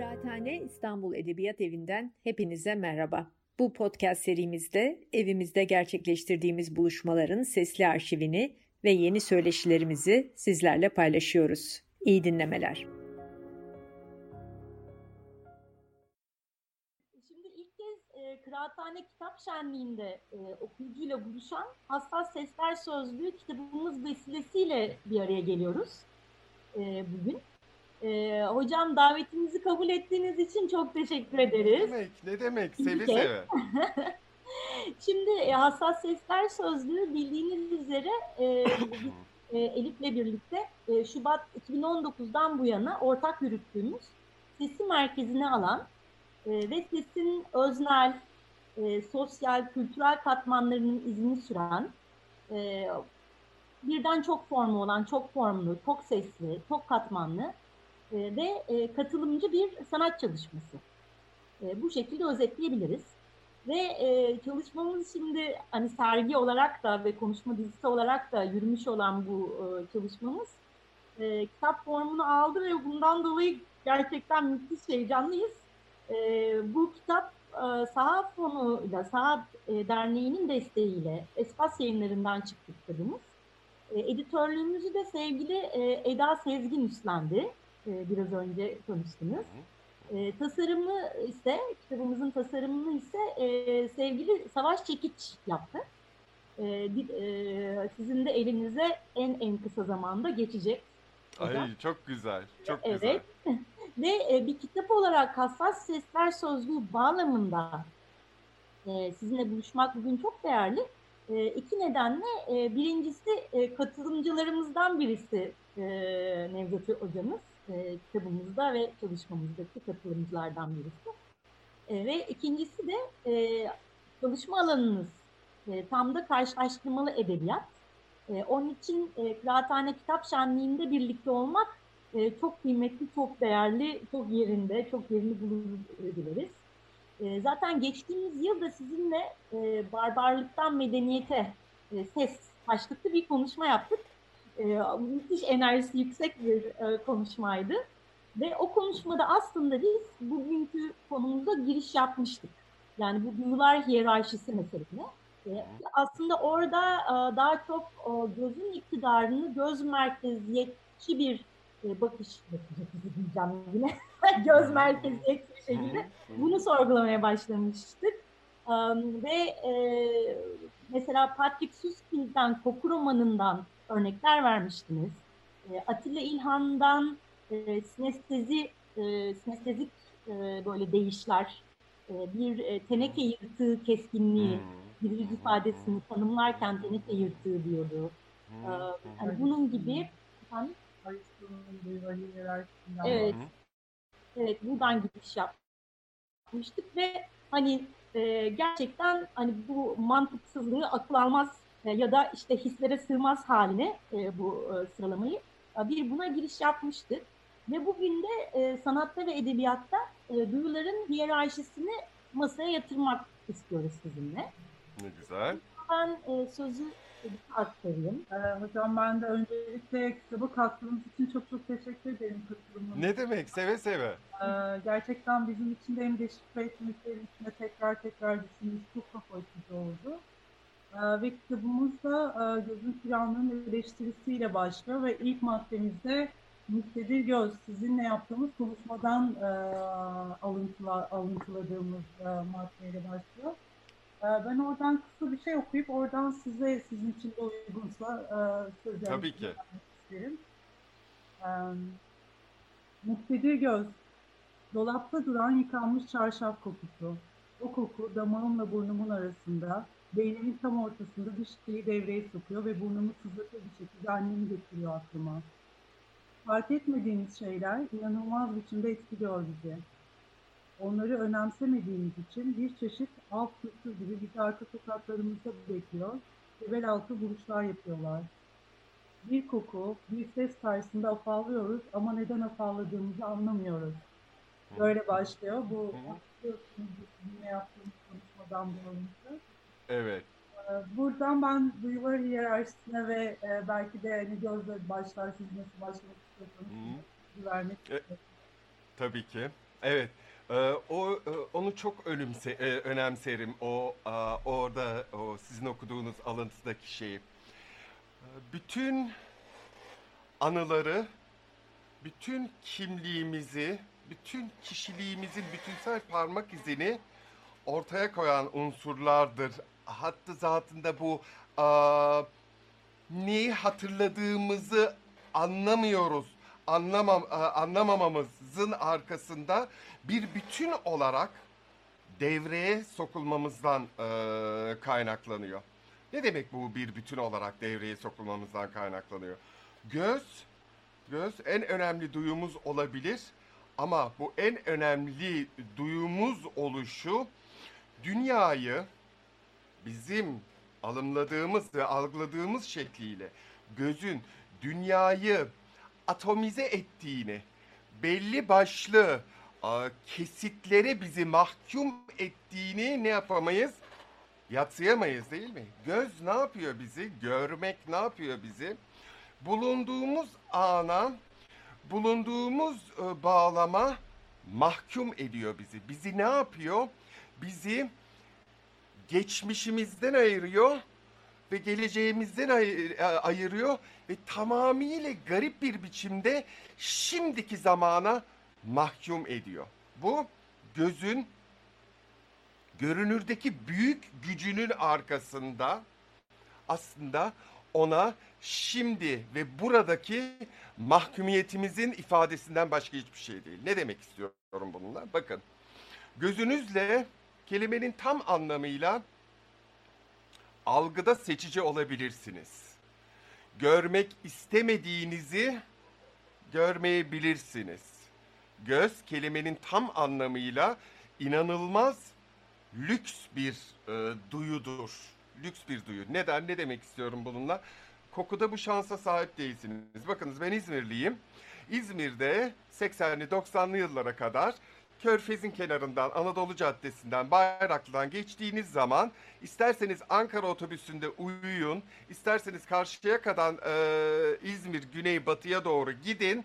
Kıraathane İstanbul Edebiyat Evi'nden hepinize merhaba. Bu podcast serimizde evimizde gerçekleştirdiğimiz buluşmaların sesli arşivini ve yeni söyleşilerimizi sizlerle paylaşıyoruz. İyi dinlemeler. Şimdi ilk kez e, Kıraathane Kitap Şenliği'nde e, okuyucuyla buluşan Hassas Sesler Sözlüğü kitabımız vesilesiyle bir araya geliyoruz e, bugün. E, hocam davetimizi kabul ettiğiniz için çok teşekkür ederiz. Ne demek, ne demek, seve seve. Şimdi e, Hassas Sesler Sözlüğü bildiğiniz üzere e, e, Elif'le birlikte e, Şubat 2019'dan bu yana ortak yürüttüğümüz sesi merkezine alan e, ve sesin öznel, e, sosyal, kültürel katmanlarının izini süren, e, birden çok formu olan, çok formlu, çok sesli, çok katmanlı ve e, katılımcı bir sanat çalışması. E, bu şekilde özetleyebiliriz. Ve e, çalışmamız şimdi hani sergi olarak da ve konuşma dizisi olarak da yürümüş olan bu e, çalışmamız e, kitap formunu aldı ve bundan dolayı gerçekten müthiş heyecanlıyız. E, bu kitap e, Saha Fonu'yla, Saha e, Derneği'nin desteğiyle Espas yayınlarından çıktı kitabımız. E, editörlüğümüzü de sevgili e, Eda Sezgin üstlendi. E, biraz önce konuştunuz. E, tasarımı ise, kitabımızın tasarımını ise e, sevgili Savaş Çekiç yaptı. E, e, sizin de elinize en en kısa zamanda geçecek. Ay çok güzel, çok evet. güzel. Ve e, bir kitap olarak Hassas Sesler Sözlüğü bağlamında e, sizinle buluşmak bugün çok değerli. E, iki nedenle e, birincisi e, katılımcılarımızdan birisi e, Nevzat hocamız e, kitabımızda ve çalışmamızdaki katılımcılardan birisi. E, ve ikincisi de e, çalışma alanınız e, tam da karşılaştırmalı edebiyat. E, onun için e, Kıraathane Kitap Şenliği'nde birlikte olmak e, çok kıymetli, çok değerli, çok yerinde, çok yerini bulur dileriz. E, zaten geçtiğimiz yıl da sizinle e, barbarlıktan medeniyete e, ses başlıklı bir konuşma yaptık e, müthiş enerjisi yüksek bir e, konuşmaydı. Ve o konuşmada aslında biz bugünkü konumuza giriş yapmıştık. Yani bu duyular hiyerarşisi meselesine. E, aslında orada e, daha çok e, gözün iktidarını göz merkeziyetçi bir e, bakış diyeceğim yine. göz merkeziyetçi bir şekilde bunu sorgulamaya başlamıştık. Ve e, mesela Patrick Suskind'den, koku romanından örnekler vermiştiniz. E, Atilla İlhan'dan e, sinestezi, e, sinestezik e, böyle değişler, e, bir e, teneke yırtığı keskinliği, hmm. bir yüz ifadesini tanımlarken teneke yırtığı diyordu. E, yani bunun gibi efendim, Evet. Evet, buradan giriş yapmıştık ve hani e, gerçekten hani bu mantıksızlığı akıl almaz e, ya da işte hislere sığmaz haline e, bu e, sıralamayı bir buna giriş yapmıştık. Ve bugün de e, sanatta ve edebiyatta e, duyuların hiyerarşisini masaya yatırmak istiyoruz sizinle. Ne güzel. Ben e, sözü aktarayım. Ee, hocam ben de öncelikle kitabı kattığınız için çok çok teşekkür ederim katılımınız. Ne demek seve seve. Ee, gerçekten bizim için de hem deşifre etmeklerin içinde tekrar tekrar düşünmüş çok kafa oldu. Ee, ve kitabımız da e, Gözün Tiranlığı'nın eleştirisiyle başlıyor ve ilk maddemizde Müktedir Göz sizinle yaptığımız konuşmadan e, alıntıla, alıntıladığımız e, maddeyle başlıyor. Ben oradan kısa bir şey okuyup oradan size sizin için de uygunsa söz Tabii ki. isterim. Müktedir Göz Dolapta duran yıkanmış çarşaf kokusu. O koku damağımla burnumun arasında beynimin tam ortasında bir şeyi devreye sokuyor ve burnumu sızlatır bir şekilde annemi getiriyor aklıma. Fark etmediğimiz şeyler inanılmaz biçimde etkiliyor bizi. Onları önemsemediğimiz için bir çeşit alt kültür gibi bizi arka sokaklarımızda bekliyor ve bel altı vuruşlar yapıyorlar. Bir koku, bir ses karşısında afallıyoruz ama neden afalladığımızı anlamıyoruz. Böyle başlıyor. Bu biliyorsunuz ne yaptığımız konuşmadan bu olmuştu. Evet. Ee, buradan ben duyular hiyerarşisine ve e, belki de hani gözle başlar siz nasıl başlamak istiyorsanız vermek e, Tabii ki. Evet. Ee, o e, onu çok ölümse, önemserim. O a, orada o sizin okuduğunuz alıntıdaki şeyi. Ee, Bütün anıları, bütün kimliğimizi, bütün kişiliğimizin bütünsel parmak izini ortaya koyan unsurlardır. Hattı zatında bu a, neyi hatırladığımızı anlamıyoruz. Anlamam, a, anlamamamızın arkasında bir bütün olarak devreye sokulmamızdan e, kaynaklanıyor. Ne demek bu bir bütün olarak devreye sokulmamızdan kaynaklanıyor? Göz, göz en önemli duyumuz olabilir ama bu en önemli duyumuz oluşu dünyayı bizim alımladığımız ve algıladığımız şekliyle gözün dünyayı atomize ettiğini, belli başlı kesitlere bizi mahkum ettiğini ne yapamayız? Yatsıyamayız değil mi? Göz ne yapıyor bizi? Görmek ne yapıyor bizi? Bulunduğumuz ana, bulunduğumuz e, bağlama mahkum ediyor bizi. Bizi ne yapıyor? Bizi geçmişimizden ayırıyor ve geleceğimizden ay- e, ayırıyor ve tamamıyla garip bir biçimde şimdiki zamana mahkum ediyor. Bu gözün görünürdeki büyük gücünün arkasında aslında ona şimdi ve buradaki mahkumiyetimizin ifadesinden başka hiçbir şey değil. Ne demek istiyorum bununla? Bakın gözünüzle kelimenin tam anlamıyla algıda seçici olabilirsiniz. Görmek istemediğinizi görmeyebilirsiniz. Göz kelimenin tam anlamıyla inanılmaz lüks bir e, duyudur. Lüks bir duyu. Neden? Ne demek istiyorum bununla? Kokuda bu şansa sahip değilsiniz. Bakınız ben İzmirliyim. İzmir'de 80'li 90'lı yıllara kadar Körfez'in kenarından, Anadolu Caddesi'nden, Bayraklı'dan geçtiğiniz zaman isterseniz Ankara otobüsünde uyuyun, isterseniz karşıya kadar e, İzmir güneybatıya doğru gidin.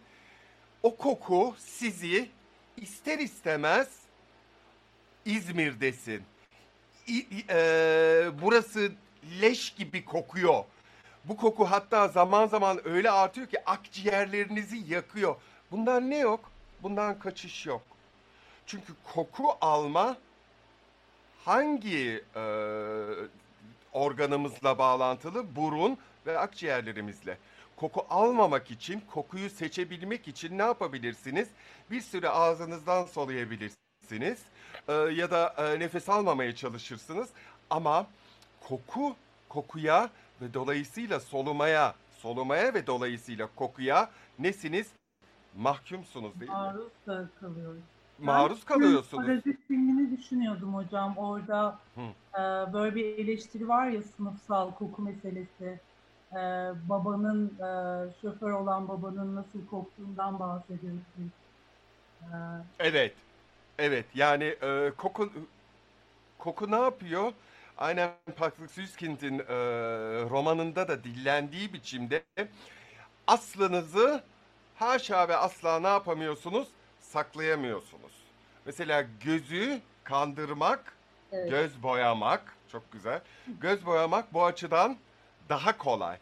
O koku sizi ister istemez İzmir'desin. İ- e, burası leş gibi kokuyor. Bu koku hatta zaman zaman öyle artıyor ki akciğerlerinizi yakıyor. Bundan ne yok? Bundan kaçış yok. Çünkü koku alma hangi e, organımızla bağlantılı? Burun ve akciğerlerimizle. Koku almamak için, kokuyu seçebilmek için ne yapabilirsiniz? Bir süre ağzınızdan soluyabilirsiniz e, ya da e, nefes almamaya çalışırsınız. Ama koku, kokuya ve dolayısıyla solumaya, solumaya ve dolayısıyla kokuya nesiniz? Mahkumsunuz değil mi? Maruz kalıyoruz. Maruz Ben kalıyorsunuz. Parazit filmini düşünüyordum hocam. Orada e, böyle bir eleştiri var ya sınıfsal koku meselesi. E, babanın, e, şoför olan babanın nasıl koktuğundan bahsediyorsun. E, Evet. Evet. Yani e, koku koku ne yapıyor? Aynen Patrick Süskind'in e, romanında da dillendiği biçimde aslınızı haşa ve asla ne yapamıyorsunuz? Saklayamıyorsunuz. Mesela gözü kandırmak, Evet. göz boyamak çok güzel. Göz boyamak bu açıdan daha kolay.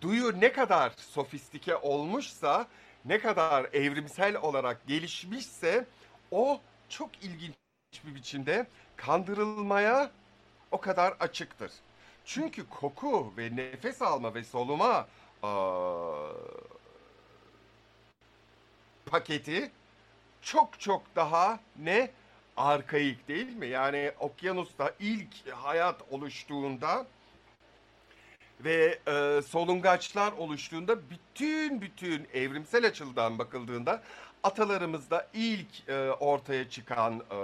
Duyu ne kadar sofistike olmuşsa, ne kadar evrimsel olarak gelişmişse o çok ilginç bir biçimde kandırılmaya o kadar açıktır. Çünkü koku ve nefes alma ve soluma aa, paketi çok çok daha ne arkaik değil mi? Yani okyanusta ilk hayat oluştuğunda ve e, solungaçlar oluştuğunda bütün bütün evrimsel açıdan bakıldığında atalarımızda ilk e, ortaya çıkan e,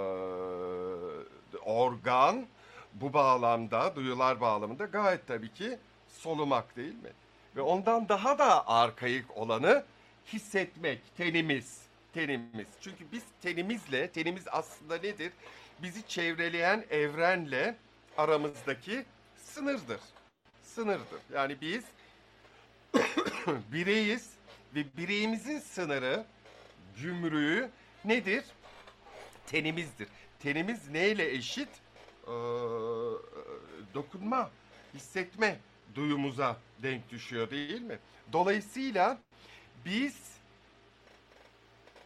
organ bu bağlamda duyular bağlamında gayet tabii ki solumak değil mi? Ve ondan daha da arkaik olanı hissetmek, tenimiz, tenimiz. Çünkü biz tenimizle, tenimiz aslında nedir? Bizi çevreleyen evrenle aramızdaki sınırdır. Sınırdır. Yani biz bireyiz ve bireyimizin sınırı, gümrüğü nedir? tenimizdir. Tenimiz neyle eşit? Ee, dokunma, hissetme duyumuza denk düşüyor değil mi? Dolayısıyla biz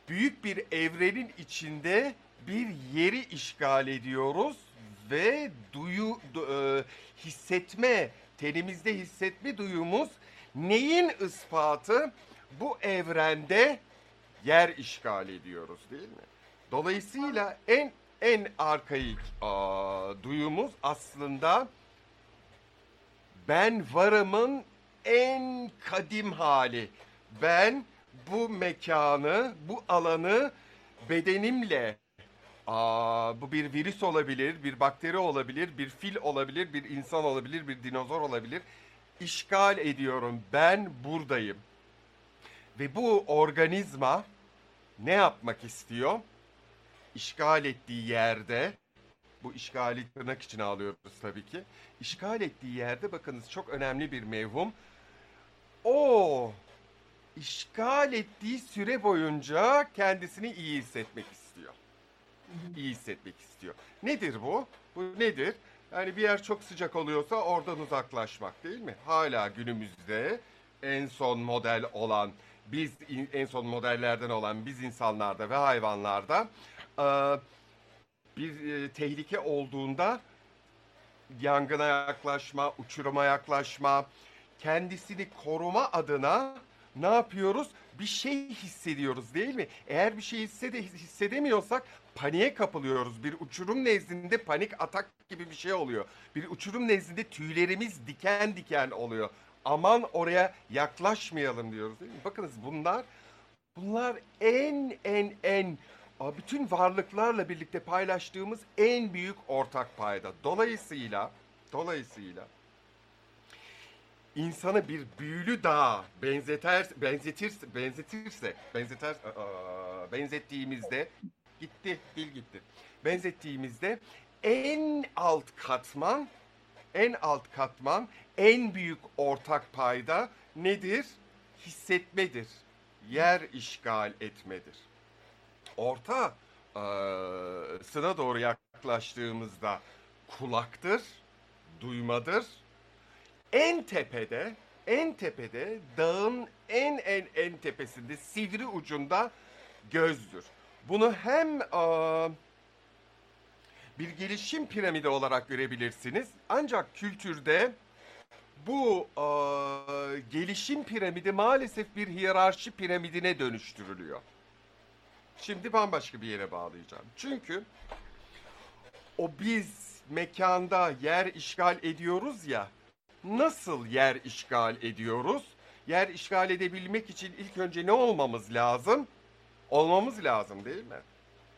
büyük bir evrenin içinde bir yeri işgal ediyoruz ve duyu du, e, hissetme tenimizde hissetme duyumuz neyin ispatı? Bu evrende yer işgal ediyoruz değil mi? Dolayısıyla en en arkaik aa, duyumuz aslında ben varımın en kadim hali. Ben bu mekanı, bu alanı bedenimle Aa, bu bir virüs olabilir, bir bakteri olabilir, bir fil olabilir, bir insan olabilir, bir dinozor olabilir. İşgal ediyorum. Ben buradayım. Ve bu organizma ne yapmak istiyor? İşgal ettiği yerde, bu işgali tırnak içine alıyoruz tabii ki. İşgal ettiği yerde bakınız çok önemli bir mevhum. O işgal ettiği süre boyunca kendisini iyi hissetmek istiyor. İyi hissetmek istiyor. Nedir bu? Bu nedir? Yani bir yer çok sıcak oluyorsa oradan uzaklaşmak değil mi? Hala günümüzde en son model olan biz en son modellerden olan biz insanlarda ve hayvanlarda bir tehlike olduğunda yangına yaklaşma, uçuruma yaklaşma, kendisini koruma adına ne yapıyoruz? Bir şey hissediyoruz değil mi? Eğer bir şey hissede, hissedemiyorsak paniğe kapılıyoruz. Bir uçurum nezdinde panik atak gibi bir şey oluyor. Bir uçurum nezdinde tüylerimiz diken diken oluyor. Aman oraya yaklaşmayalım diyoruz değil mi? Bakınız bunlar bunlar en en en bütün varlıklarla birlikte paylaştığımız en büyük ortak payda. Dolayısıyla dolayısıyla insanı bir büyülü dağa benzeter benzetirse benzetirse benzeter aa, benzettiğimizde gitti dil gitti. Benzettiğimizde en alt katman en alt katman en büyük ortak payda nedir? Hissetmedir. Yer işgal etmedir. Orta e, sına doğru yaklaştığımızda kulaktır, duymadır en tepede, en tepede dağın en en en tepesinde sivri ucunda gözdür. Bunu hem aa, bir gelişim piramidi olarak görebilirsiniz. Ancak kültürde bu aa, gelişim piramidi maalesef bir hiyerarşi piramidine dönüştürülüyor. Şimdi bambaşka bir yere bağlayacağım. Çünkü o biz mekanda yer işgal ediyoruz ya nasıl yer işgal ediyoruz? Yer işgal edebilmek için ilk önce ne olmamız lazım? Olmamız lazım değil mi?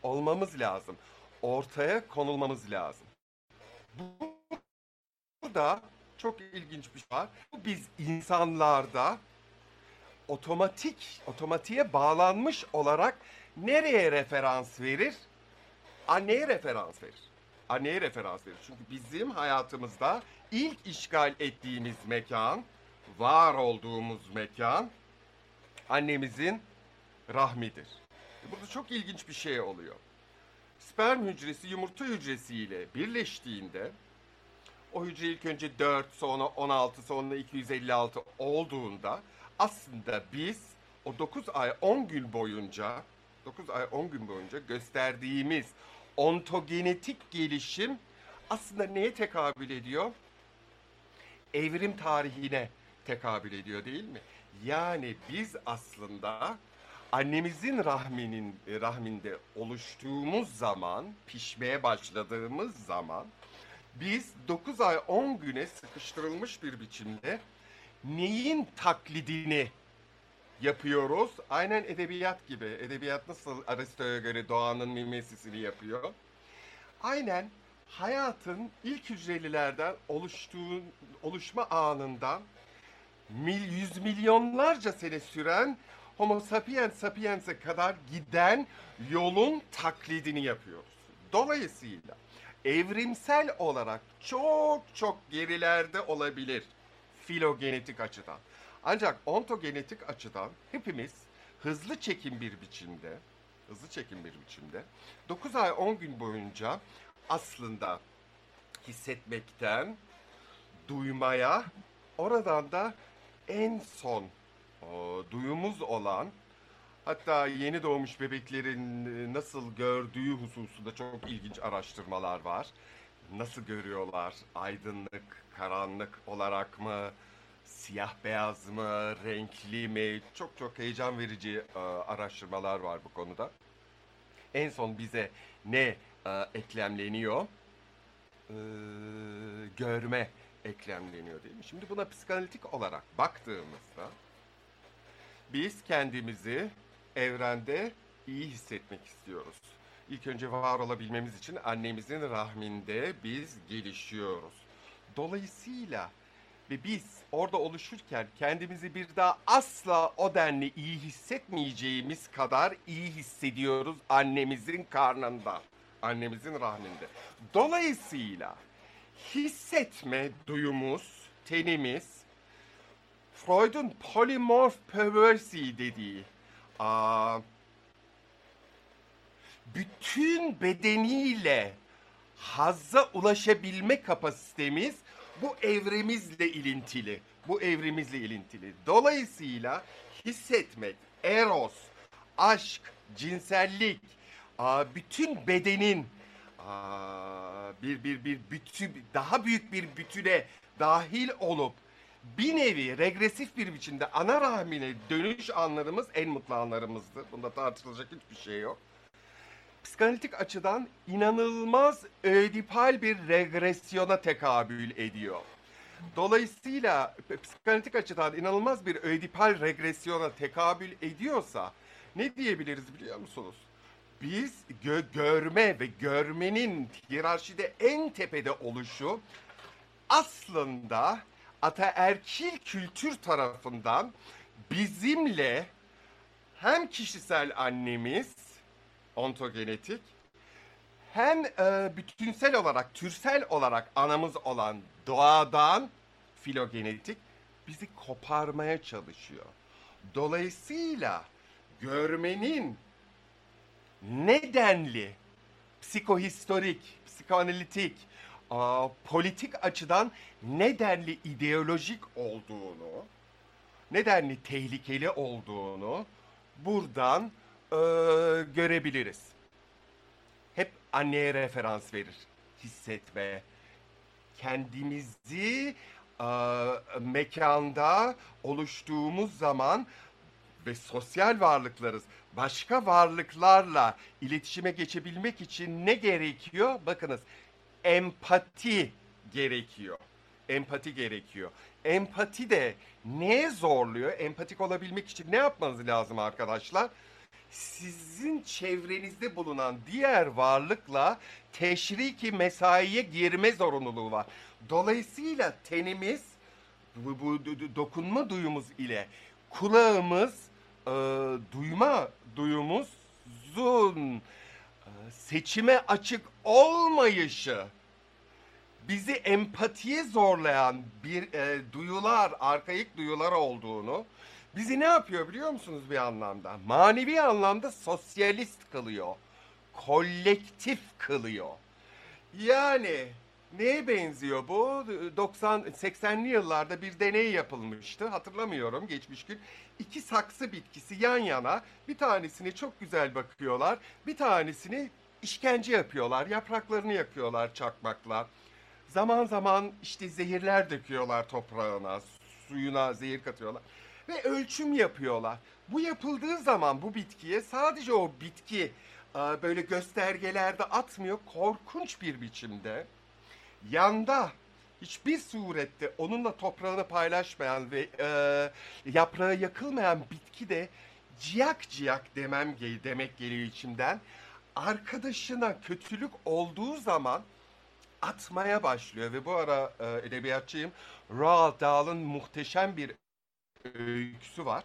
Olmamız lazım. Ortaya konulmamız lazım. Bu da çok ilginç bir şey var. Biz insanlarda otomatik, otomatiğe bağlanmış olarak nereye referans verir? Anneye referans verir. Anneye referans verir. Çünkü bizim hayatımızda ilk işgal ettiğimiz mekan, var olduğumuz mekan annemizin rahmidir. Burada çok ilginç bir şey oluyor. Sperm hücresi yumurta hücresiyle birleştiğinde o hücre ilk önce 4 sonra 16 sonra 256 olduğunda aslında biz o 9 ay 10 gün boyunca 9 ay 10 gün boyunca gösterdiğimiz ontogenetik gelişim aslında neye tekabül ediyor? Evrim tarihine tekabül ediyor değil mi? Yani biz aslında annemizin rahminin rahminde oluştuğumuz zaman, pişmeye başladığımız zaman biz 9 ay 10 güne sıkıştırılmış bir biçimde neyin taklidini yapıyoruz? Aynen edebiyat gibi. Edebiyat nasıl Aristo'ya göre doğanın mimesisini yapıyor? Aynen hayatın ilk hücrelilerden oluştuğu oluşma anından mil, yüz milyonlarca sene süren Homo sapiens sapiens'e kadar giden yolun taklidini yapıyoruz. Dolayısıyla evrimsel olarak çok çok gerilerde olabilir filogenetik açıdan. Ancak ontogenetik açıdan hepimiz hızlı çekim bir biçimde hızlı çekim bir biçimde. 9 ay 10 gün boyunca aslında hissetmekten duymaya, oradan da en son o, duyumuz olan hatta yeni doğmuş bebeklerin e, nasıl gördüğü hususunda çok ilginç araştırmalar var. Nasıl görüyorlar? Aydınlık, karanlık olarak mı? Siyah beyaz mı? Renkli mi? Çok çok heyecan verici e, araştırmalar var bu konuda. En son bize ne e, eklemleniyor? E, görme eklemleniyor değil mi? Şimdi buna psikanalitik olarak baktığımızda biz kendimizi evrende iyi hissetmek istiyoruz. İlk önce var olabilmemiz için annemizin rahminde biz gelişiyoruz. Dolayısıyla ve biz orada oluşurken kendimizi bir daha asla o denli iyi hissetmeyeceğimiz kadar iyi hissediyoruz annemizin karnında, annemizin rahminde. Dolayısıyla hissetme duyumuz, tenimiz, Freud'un polymorph perversity dediği, aa, bütün bedeniyle hazza ulaşabilme kapasitemiz bu evremizle ilintili. Bu evrimizle ilintili. Dolayısıyla hissetmek, eros, aşk, cinsellik, aa, bütün bedenin aa, bir bir bir bütün daha büyük bir bütüne dahil olup bir nevi regresif bir biçimde ana rahmine dönüş anlarımız en mutlu anlarımızdı. Bunda tartışılacak hiçbir şey yok. Psikanalitik açıdan inanılmaz ödipal bir regresyona tekabül ediyor. Dolayısıyla psikanalitik açıdan inanılmaz bir ödipal regresyona tekabül ediyorsa ne diyebiliriz biliyor musunuz? Biz gö- görme ve görmenin hiyerarşide en tepede oluşu aslında ataerkil kültür tarafından bizimle hem kişisel annemiz ontogenetik hem e, bütünsel olarak, türsel olarak anamız olan doğadan filogenetik bizi koparmaya çalışıyor. Dolayısıyla görmenin nedenli psikohistorik, psikoanalitik, a, politik açıdan nedenli ideolojik olduğunu, nedenli tehlikeli olduğunu buradan e, görebiliriz. Hep anneye referans verir. Hissetme, kendimizi e, mekanda oluştuğumuz zaman ve sosyal varlıklarız. Başka varlıklarla iletişime geçebilmek için ne gerekiyor? Bakınız empati gerekiyor. Empati gerekiyor. Empati de neye zorluyor? Empatik olabilmek için ne yapmanız lazım arkadaşlar? Sizin çevrenizde bulunan diğer varlıkla teşriki mesaiye girme zorunluluğu var. Dolayısıyla tenimiz bu, bu dokunma duyumuz ile kulağımız e, duyma duyumuzun e, seçime açık olmayışı bizi empatiye zorlayan bir e, duyular, arkaik duyular olduğunu bizi ne yapıyor biliyor musunuz bir anlamda? Manevi anlamda sosyalist kılıyor. Kolektif kılıyor. Yani neye benziyor bu? 90 80'li yıllarda bir deney yapılmıştı. Hatırlamıyorum geçmiş gün. İki saksı bitkisi yan yana. Bir tanesini çok güzel bakıyorlar. Bir tanesini işkence yapıyorlar. Yapraklarını yakıyorlar çakmakla. Zaman zaman işte zehirler döküyorlar toprağına, suyuna zehir katıyorlar ve ölçüm yapıyorlar. Bu yapıldığı zaman bu bitkiye sadece o bitki böyle göstergelerde atmıyor korkunç bir biçimde. Yanda hiçbir surette onunla toprağını paylaşmayan ve e, yaprağı yakılmayan bitki de ciyak ciyak demem demek geliyor içimden. Arkadaşına kötülük olduğu zaman atmaya başlıyor ve bu ara e, edebiyatçıyım. Roald Dahl'ın muhteşem bir öyküsü var.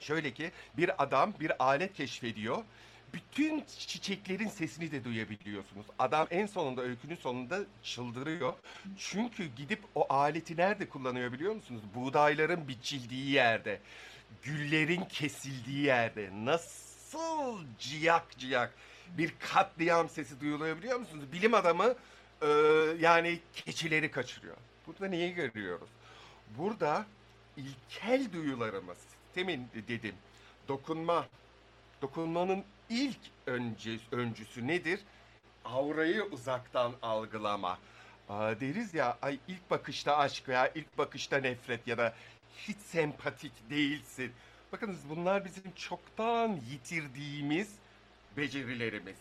Şöyle ki bir adam bir alet keşfediyor. Bütün çiçeklerin sesini de duyabiliyorsunuz. Adam en sonunda öykünün sonunda çıldırıyor. Çünkü gidip o aleti nerede kullanıyor biliyor musunuz? Buğdayların biçildiği yerde. Güllerin kesildiği yerde. Nasıl ciyak ciyak bir katliam sesi duyuluyor biliyor musunuz? Bilim adamı e, yani keçileri kaçırıyor. Burada neyi görüyoruz? Burada ilkel duyularımız, demin dedim, dokunma, dokunmanın ilk önce, öncüsü nedir? Aurayı uzaktan algılama. Aa, deriz ya ay ilk bakışta aşk veya ilk bakışta nefret ya da hiç sempatik değilsin. Bakınız bunlar bizim çoktan yitirdiğimiz becerilerimiz.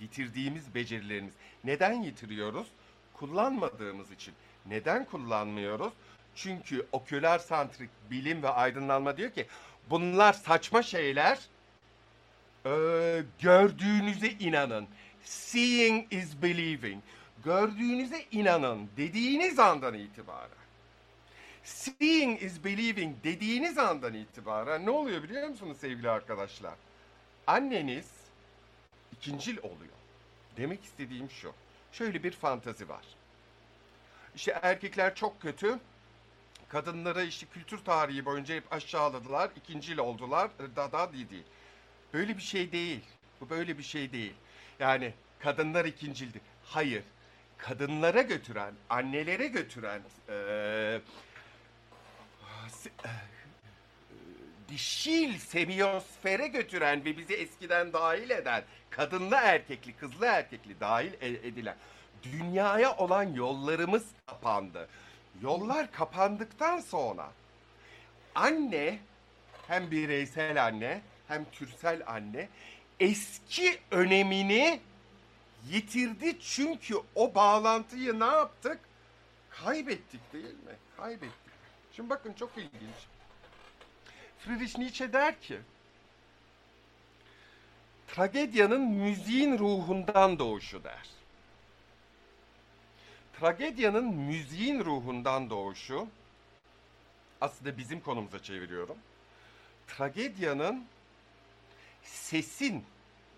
Yitirdiğimiz becerilerimiz. Neden yitiriyoruz? Kullanmadığımız için. Neden kullanmıyoruz? Çünkü oküler santrik bilim ve aydınlanma diyor ki bunlar saçma şeyler. Ee, gördüğünüze inanın. Seeing is believing. Gördüğünüze inanın dediğiniz andan itibaren. Seeing is believing dediğiniz andan itibaren ne oluyor biliyor musunuz sevgili arkadaşlar? Anneniz ikincil oluyor. Demek istediğim şu. Şöyle bir fantazi var. İşte erkekler çok kötü. Kadınları işte kültür tarihi boyunca hep aşağıladılar. ikincil oldular. Dada didi. Böyle bir şey değil. Bu böyle bir şey değil. Yani kadınlar ikincildi. Hayır. Kadınlara götüren, annelere götüren eee dişil semiyosfere götüren ve bizi eskiden dahil eden, kadınlı erkekli, kızlı erkekli dahil edilen dünyaya olan yollarımız kapandı. Yollar kapandıktan sonra anne hem bireysel anne hem türsel anne eski önemini yitirdi çünkü o bağlantıyı ne yaptık? Kaybettik değil mi? Kaybettik. Şimdi bakın çok ilginç. Friedrich Nietzsche der ki, tragedyanın müziğin ruhundan doğuşu der. Tragedyanın müziğin ruhundan doğuşu, aslında bizim konumuza çeviriyorum. Tragedyanın sesin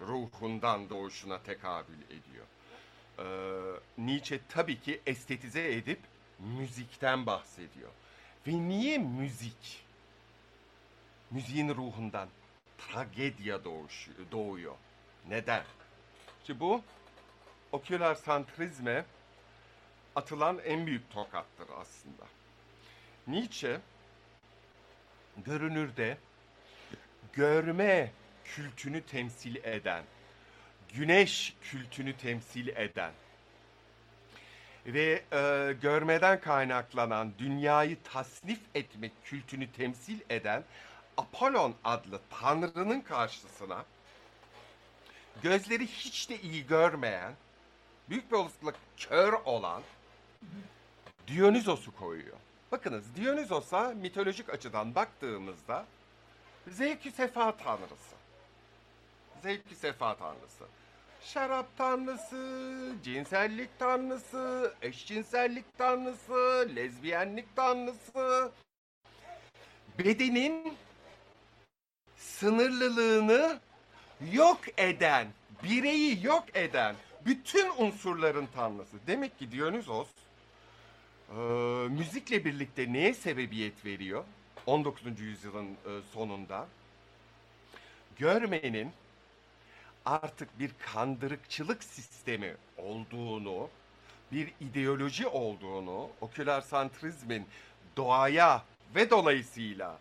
ruhundan doğuşuna tekabül ediyor. Ee, Nietzsche tabii ki estetize edip müzikten bahsediyor. Ve niye müzik? Müziğin ruhundan tragedya doğuşu, doğuyor. Neden? Ki bu oküler santrizme atılan en büyük tokattır aslında. Nietzsche görünürde görme kültünü temsil eden, güneş kültünü temsil eden ve e, görmeden kaynaklanan dünyayı tasnif etmek kültünü temsil eden Apollon adlı tanrının karşısına gözleri hiç de iyi görmeyen, büyük bir olasılıkla kör olan Dionysos'u koyuyor. Bakınız Dionysos'a mitolojik açıdan baktığımızda zevk sefa tanrısı. Zevk sefa tanrısı. Şarap tanrısı, cinsellik tanrısı, eşcinsellik tanrısı, lezbiyenlik tanrısı. Bedenin sınırlılığını yok eden, bireyi yok eden bütün unsurların tanrısı. Demek ki Dionysos e, müzikle birlikte neye sebebiyet veriyor? 19. yüzyılın e, sonunda görmenin artık bir kandırıkçılık sistemi olduğunu, bir ideoloji olduğunu, oküler santrizmin doğaya ve dolayısıyla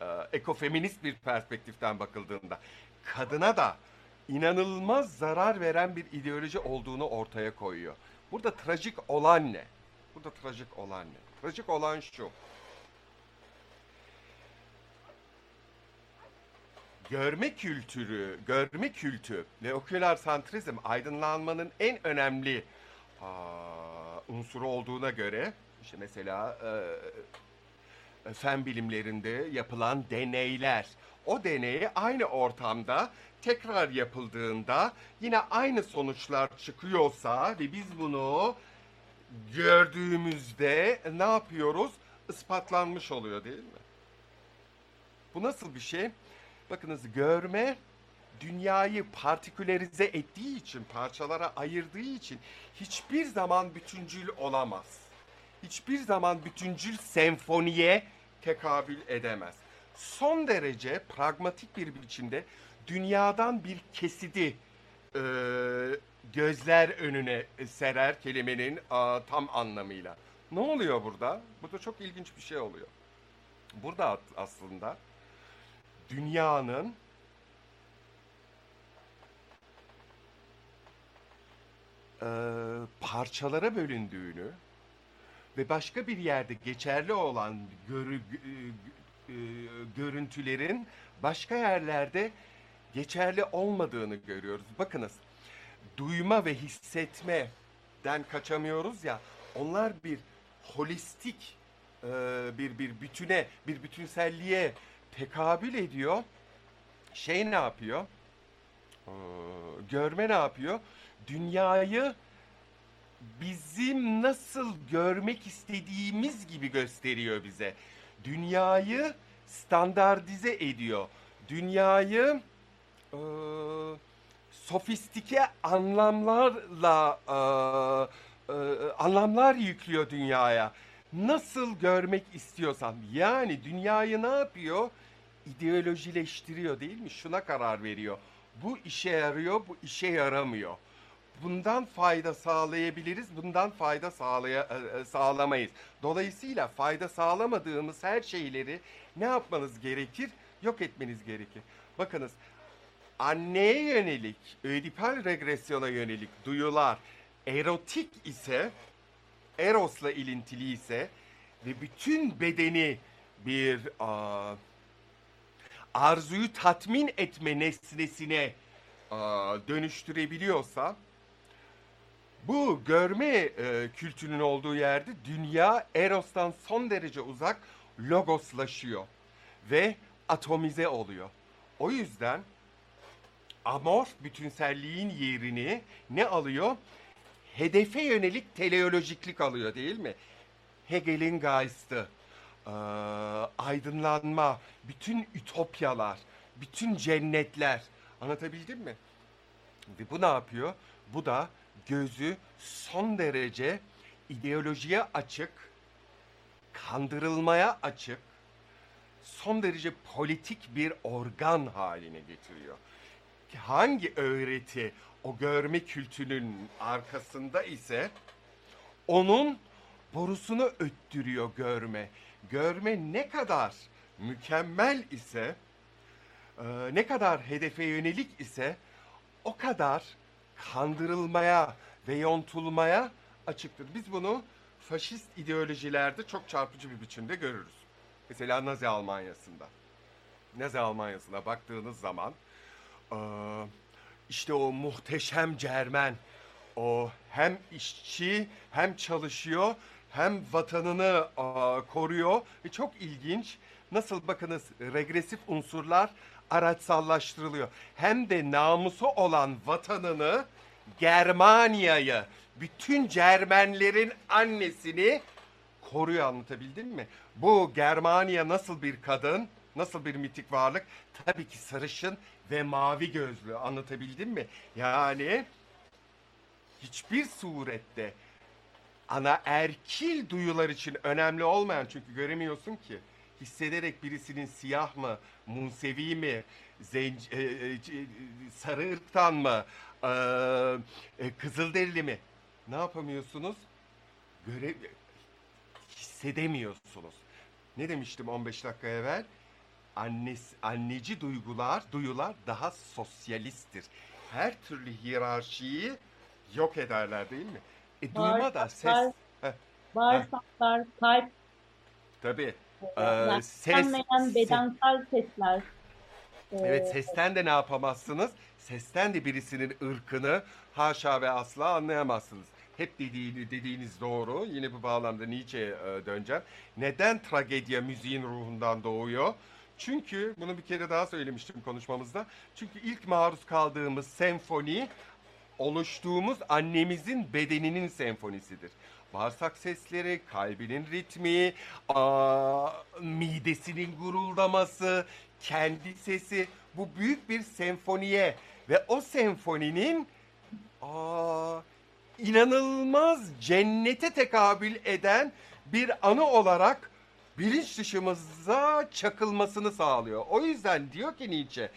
e, ekofeminist bir perspektiften bakıldığında kadına da inanılmaz zarar veren bir ideoloji olduğunu ortaya koyuyor. Burada trajik olan ne? Burada trajik olan ne? Trajik olan şu. Görme kültürü, görme kültü ve oküler santrizm aydınlanmanın en önemli aa, unsuru olduğuna göre işte mesela e, fen bilimlerinde yapılan deneyler o deneyi aynı ortamda tekrar yapıldığında yine aynı sonuçlar çıkıyorsa ve biz bunu gördüğümüzde ne yapıyoruz? Ispatlanmış oluyor değil mi? Bu nasıl bir şey? Bakınız görme dünyayı partikülerize ettiği için, parçalara ayırdığı için hiçbir zaman bütüncül olamaz. Hiçbir zaman bütüncül senfoniye tekabül edemez. son derece pragmatik bir biçimde dünyadan bir kesidi e, gözler önüne serer kelimenin a, tam anlamıyla. Ne oluyor burada? Burada çok ilginç bir şey oluyor. Burada aslında dünyanın e, parçalara bölündüğünü ve başka bir yerde geçerli olan görü, e, görüntülerin başka yerlerde geçerli olmadığını görüyoruz. Bakınız duyma ve hissetmeden kaçamıyoruz ya onlar bir holistik e, bir bir bütüne bir bütünselliğe tekabül ediyor. Şey ne yapıyor? Ee, görme ne yapıyor? Dünyayı bizim nasıl görmek istediğimiz gibi gösteriyor bize. Dünyayı standartize ediyor. Dünyayı e, sofistike anlamlarla e, e, anlamlar yüklüyor dünyaya. Nasıl görmek istiyorsan. Yani dünyayı ne yapıyor? İdeolojileştiriyor değil mi? Şuna karar veriyor. Bu işe yarıyor, bu işe yaramıyor bundan fayda sağlayabiliriz, bundan fayda sağlaya, e, e, sağlamayız. Dolayısıyla fayda sağlamadığımız her şeyleri ne yapmanız gerekir? Yok etmeniz gerekir. Bakınız anneye yönelik, ödipal regresyona yönelik duyular erotik ise, erosla ilintili ise ve bütün bedeni bir a, arzuyu tatmin etme nesnesine a, dönüştürebiliyorsa bu görme e, kültürünün olduğu yerde dünya Eros'tan son derece uzak logoslaşıyor ve atomize oluyor. O yüzden amorf bütünselliğin yerini ne alıyor? Hedefe yönelik teleolojiklik alıyor değil mi? Hegel'in Geist'ı, e, aydınlanma, bütün ütopyalar, bütün cennetler. Anlatabildim mi? Ve bu ne yapıyor? Bu da gözü son derece ideolojiye açık, kandırılmaya açık, son derece politik bir organ haline getiriyor. Hangi öğreti o görme kültürünün arkasında ise onun borusunu öttürüyor görme. Görme ne kadar mükemmel ise, ne kadar hedefe yönelik ise o kadar kandırılmaya ve yontulmaya açıktır. Biz bunu faşist ideolojilerde çok çarpıcı bir biçimde görürüz. Mesela Nazi Almanya'sında. Nazi Almanya'sına baktığınız zaman işte o muhteşem Cermen o hem işçi hem çalışıyor hem vatanını koruyor ve çok ilginç nasıl bakınız regresif unsurlar araçsallaştırılıyor. Hem de namusu olan vatanını Germanya'yı, bütün Cermenlerin annesini koruyor anlatabildim mi? Bu Germania nasıl bir kadın, nasıl bir mitik varlık? Tabii ki sarışın ve mavi gözlü anlatabildim mi? Yani hiçbir surette ana erkil duyular için önemli olmayan çünkü göremiyorsun ki hissederek birisinin siyah mı, Musevi mi, zenci, e, e, sarı ırktan mı, e, e, Kızılderili mi? Ne yapamıyorsunuz? Göre hissedemiyorsunuz. Ne demiştim 15 dakika evvel? Annesi, anneci duygular, duyular daha sosyalisttir. Her türlü hiyerarşiyi yok ederler değil mi? E duyma da ses... Bağırsaklar, kalp. Tabii. Ee, ses, bedensel sesler. Evet sesten de ne yapamazsınız? Sesten de birisinin ırkını haşa ve asla anlayamazsınız. Hep dediğini, dediğiniz doğru. Yine bu bağlamda Nietzsche'ye e, döneceğim. Neden tragedya müziğin ruhundan doğuyor? Çünkü bunu bir kere daha söylemiştim konuşmamızda. Çünkü ilk maruz kaldığımız senfoni oluştuğumuz annemizin bedeninin senfonisidir. Bağırsak sesleri, kalbinin ritmi, aa, midesinin guruldaması, kendi sesi bu büyük bir senfoniye ve o senfoninin aa, inanılmaz cennete tekabül eden bir anı olarak bilinç dışımıza çakılmasını sağlıyor. O yüzden diyor ki Nietzsche,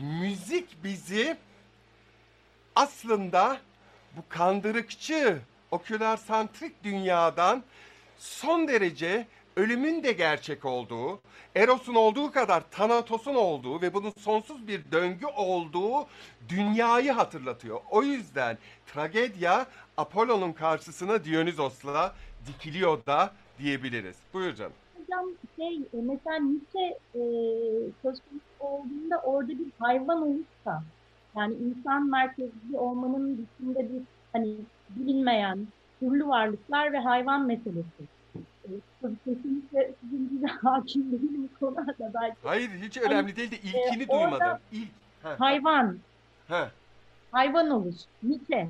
müzik bizi aslında bu kandırıkçı, okülarsantrik dünyadan son derece ölümün de gerçek olduğu, Eros'un olduğu kadar Thanatos'un olduğu ve bunun sonsuz bir döngü olduğu dünyayı hatırlatıyor. O yüzden tragedya Apollo'nun karşısına Dionysos'la dikiliyor da diyebiliriz. Buyur canım. Hocam şey e, mesela Nietzsche e, söz konusu olduğunda orada bir hayvan olursa yani insan merkezli olmanın dışında bir hani bilinmeyen türlü varlıklar ve hayvan meselesi. E, tabii kesinlikle sizin gibi hakim değilim bu konuda belki. Hayır hiç önemli değil de ilkini e, duymadım. İlk. Ha, Hayvan, ha. hayvan olur. Nietzsche.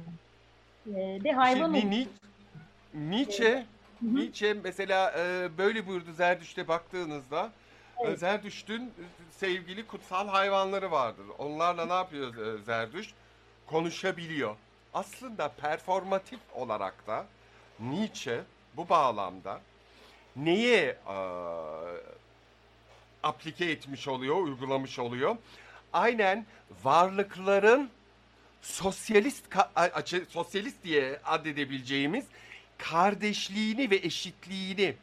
E, de hayvan Şimdi olur. Ni- Nietzsche. Nietzsche mesela e, böyle buyurdu Zerdüşt'e baktığınızda. Evet. Zerdüşt'ün e, sevgili kutsal hayvanları vardır. Onlarla ne yapıyor e, Zerdüşt? Konuşabiliyor. Aslında performatif olarak da Nietzsche bu bağlamda neye e, aplike etmiş oluyor, uygulamış oluyor? Aynen varlıkların sosyalist açı- sosyalist diye adedebileceğimiz kardeşliğini ve eşitliğini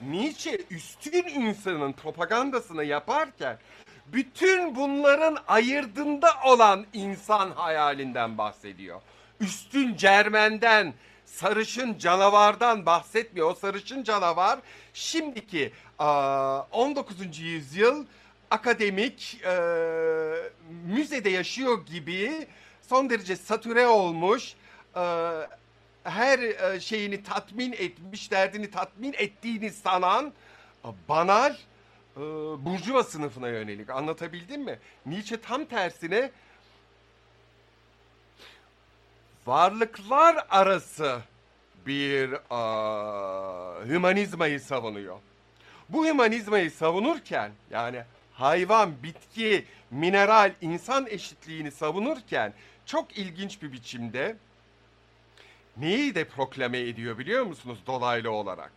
Nietzsche üstün insanın propagandasını yaparken bütün bunların ayırdında olan insan hayalinden bahsediyor. Üstün Cermen'den, sarışın canavardan bahsetmiyor. O sarışın canavar şimdiki aa, 19. yüzyıl akademik müzede yaşıyor gibi son derece satüre olmuş, her e, şeyini tatmin etmiş, derdini tatmin ettiğini sanan e, banal e, burjuva sınıfına yönelik. Anlatabildim mi? Nietzsche tam tersine varlıklar arası bir e, hümanizmayı savunuyor. Bu hümanizmayı savunurken yani hayvan, bitki, mineral, insan eşitliğini savunurken çok ilginç bir biçimde neyi de proklame ediyor biliyor musunuz dolaylı olarak?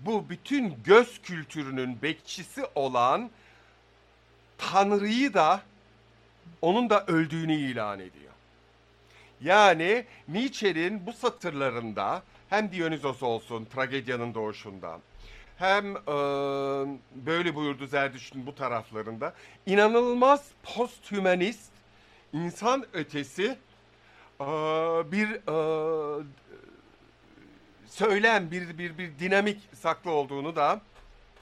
Bu bütün göz kültürünün bekçisi olan Tanrı'yı da onun da öldüğünü ilan ediyor. Yani Nietzsche'nin bu satırlarında hem Dionysos olsun tragedyanın doğuşundan hem e, böyle buyurdu Zerdüşt'ün bu taraflarında inanılmaz posthümanist insan ötesi bir söylem bir bir bir dinamik saklı olduğunu da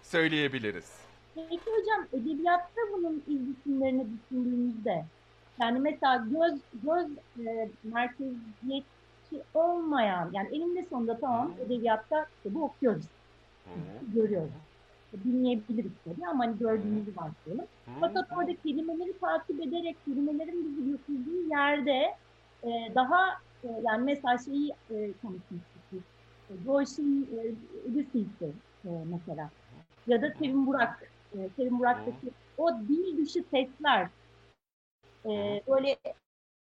söyleyebiliriz. Peki hocam edebiyatta bunun ilgisimlerini düşündüğümüzde yani mesela göz göz e, merkeziyetçi olmayan yani eninde sonunda tamam edebiyatta kitabı okuyoruz, görüyoruz. Dinleyebiliriz tabii ama hani gördüğümüzü varsayalım. Fakat orada kelimeleri takip ederek kelimelerin bizi götürdüğü yerde e, daha e, yani mesela şeyi e, konuşmuştuk biz. E, Joyce'in e, Ulysses'i e, mesela ya da Sevim Burak e, Sevim Burak'taki o dil dışı sesler e, böyle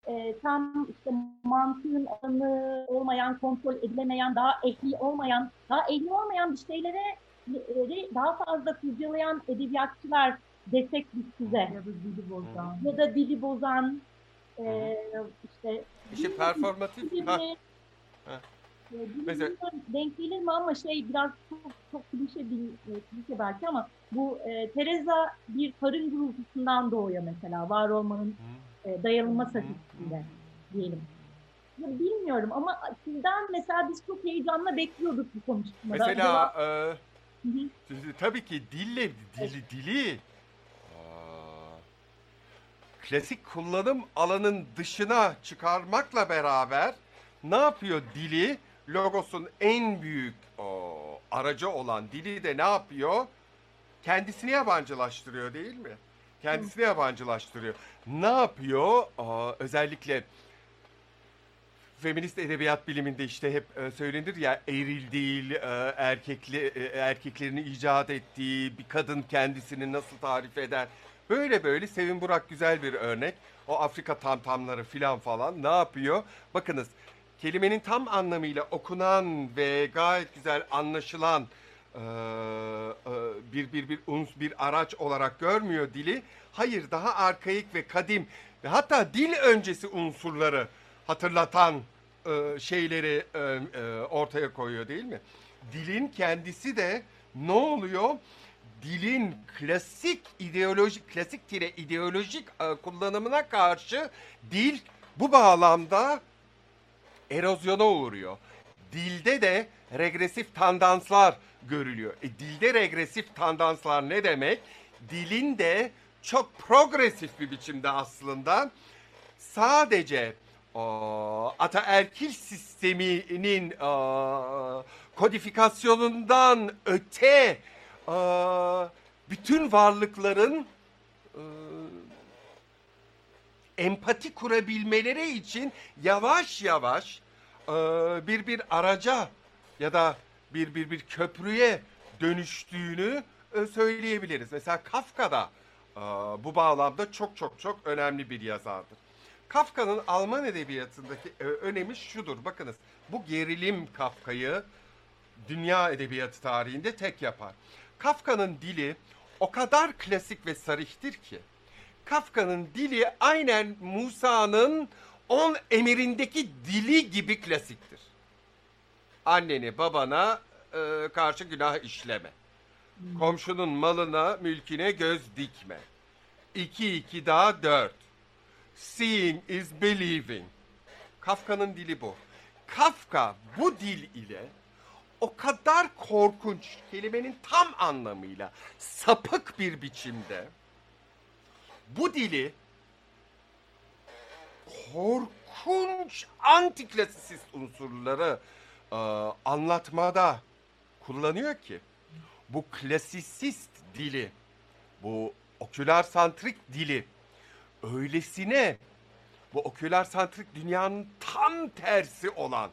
e, tam işte mantığın alanı olmayan, kontrol edilemeyen, daha ehli olmayan, daha ehli olmayan bir şeylere e, daha fazla kurcalayan edebiyatçılar desek biz size. Ya da dili bozan. Ya da dili bozan, e, işte İşte performatif ha, e, Ha. dil Mesela- bilmiyorum denk gelir mi ama şey biraz çok, çok klişe bir e, klişe belki ama bu e, Teresa bir karın gurultusundan doğuyor mesela var olmanın e, dayanılma statüsünde diyelim. Ya bilmiyorum ama sizden mesela biz çok heyecanla bekliyorduk bu konuşmada. Mesela e, Hı hı. tabii ki dille dili dili klasik kullanım alanın dışına çıkarmakla beraber ne yapıyor dili? Logos'un en büyük o, aracı olan dili de ne yapıyor? Kendisini yabancılaştırıyor değil mi? Kendisini yabancılaştırıyor. Ne yapıyor? Aa, özellikle feminist edebiyat biliminde işte hep e, söylenir ya eril değil e, erkekli e, erkeklerini icat ettiği bir kadın kendisini nasıl tarif eder. Böyle böyle Sevin Burak güzel bir örnek. O Afrika tamtamları filan falan ne yapıyor? Bakınız kelimenin tam anlamıyla okunan ve gayet güzel anlaşılan e, e, bir bir bir uns bir araç olarak görmüyor dili. Hayır daha arkaik ve kadim ve hatta dil öncesi unsurları hatırlatan e, şeyleri e, e, ortaya koyuyor değil mi? Dilin kendisi de ne oluyor? Dilin klasik ideolojik klasik tire ideolojik e, kullanımına karşı dil bu bağlamda erozyona uğruyor. Dilde de regresif tandanslar görülüyor. E, dilde regresif tandanslar ne demek? Dilin de çok progresif bir biçimde aslında sadece o, ataerkil sisteminin o, kodifikasyonundan öte o, bütün varlıkların o, empati kurabilmeleri için yavaş yavaş e, bir bir araca ya da bir bir bir köprüye dönüştüğünü e, söyleyebiliriz. Mesela Kafka'da e, bu bağlamda çok çok çok önemli bir yazardır. Kafka'nın Alman edebiyatındaki e, önemi şudur. Bakınız bu gerilim Kafka'yı dünya edebiyatı tarihinde tek yapar. Kafka'nın dili o kadar klasik ve sarihtir ki Kafka'nın dili aynen Musa'nın on emirindeki dili gibi klasiktir. Anneni babana e, karşı günah işleme. Komşunun malına, mülküne göz dikme. İki iki daha dört. Seeing is believing. Kafka'nın dili bu. Kafka bu dil ile o kadar korkunç, kelimenin tam anlamıyla sapık bir biçimde bu dili korkunç antiklasisist unsurları e, anlatmada kullanıyor ki bu klasisist dili, bu oküler santrik dili öylesine bu oküler santrik dünyanın tam tersi olan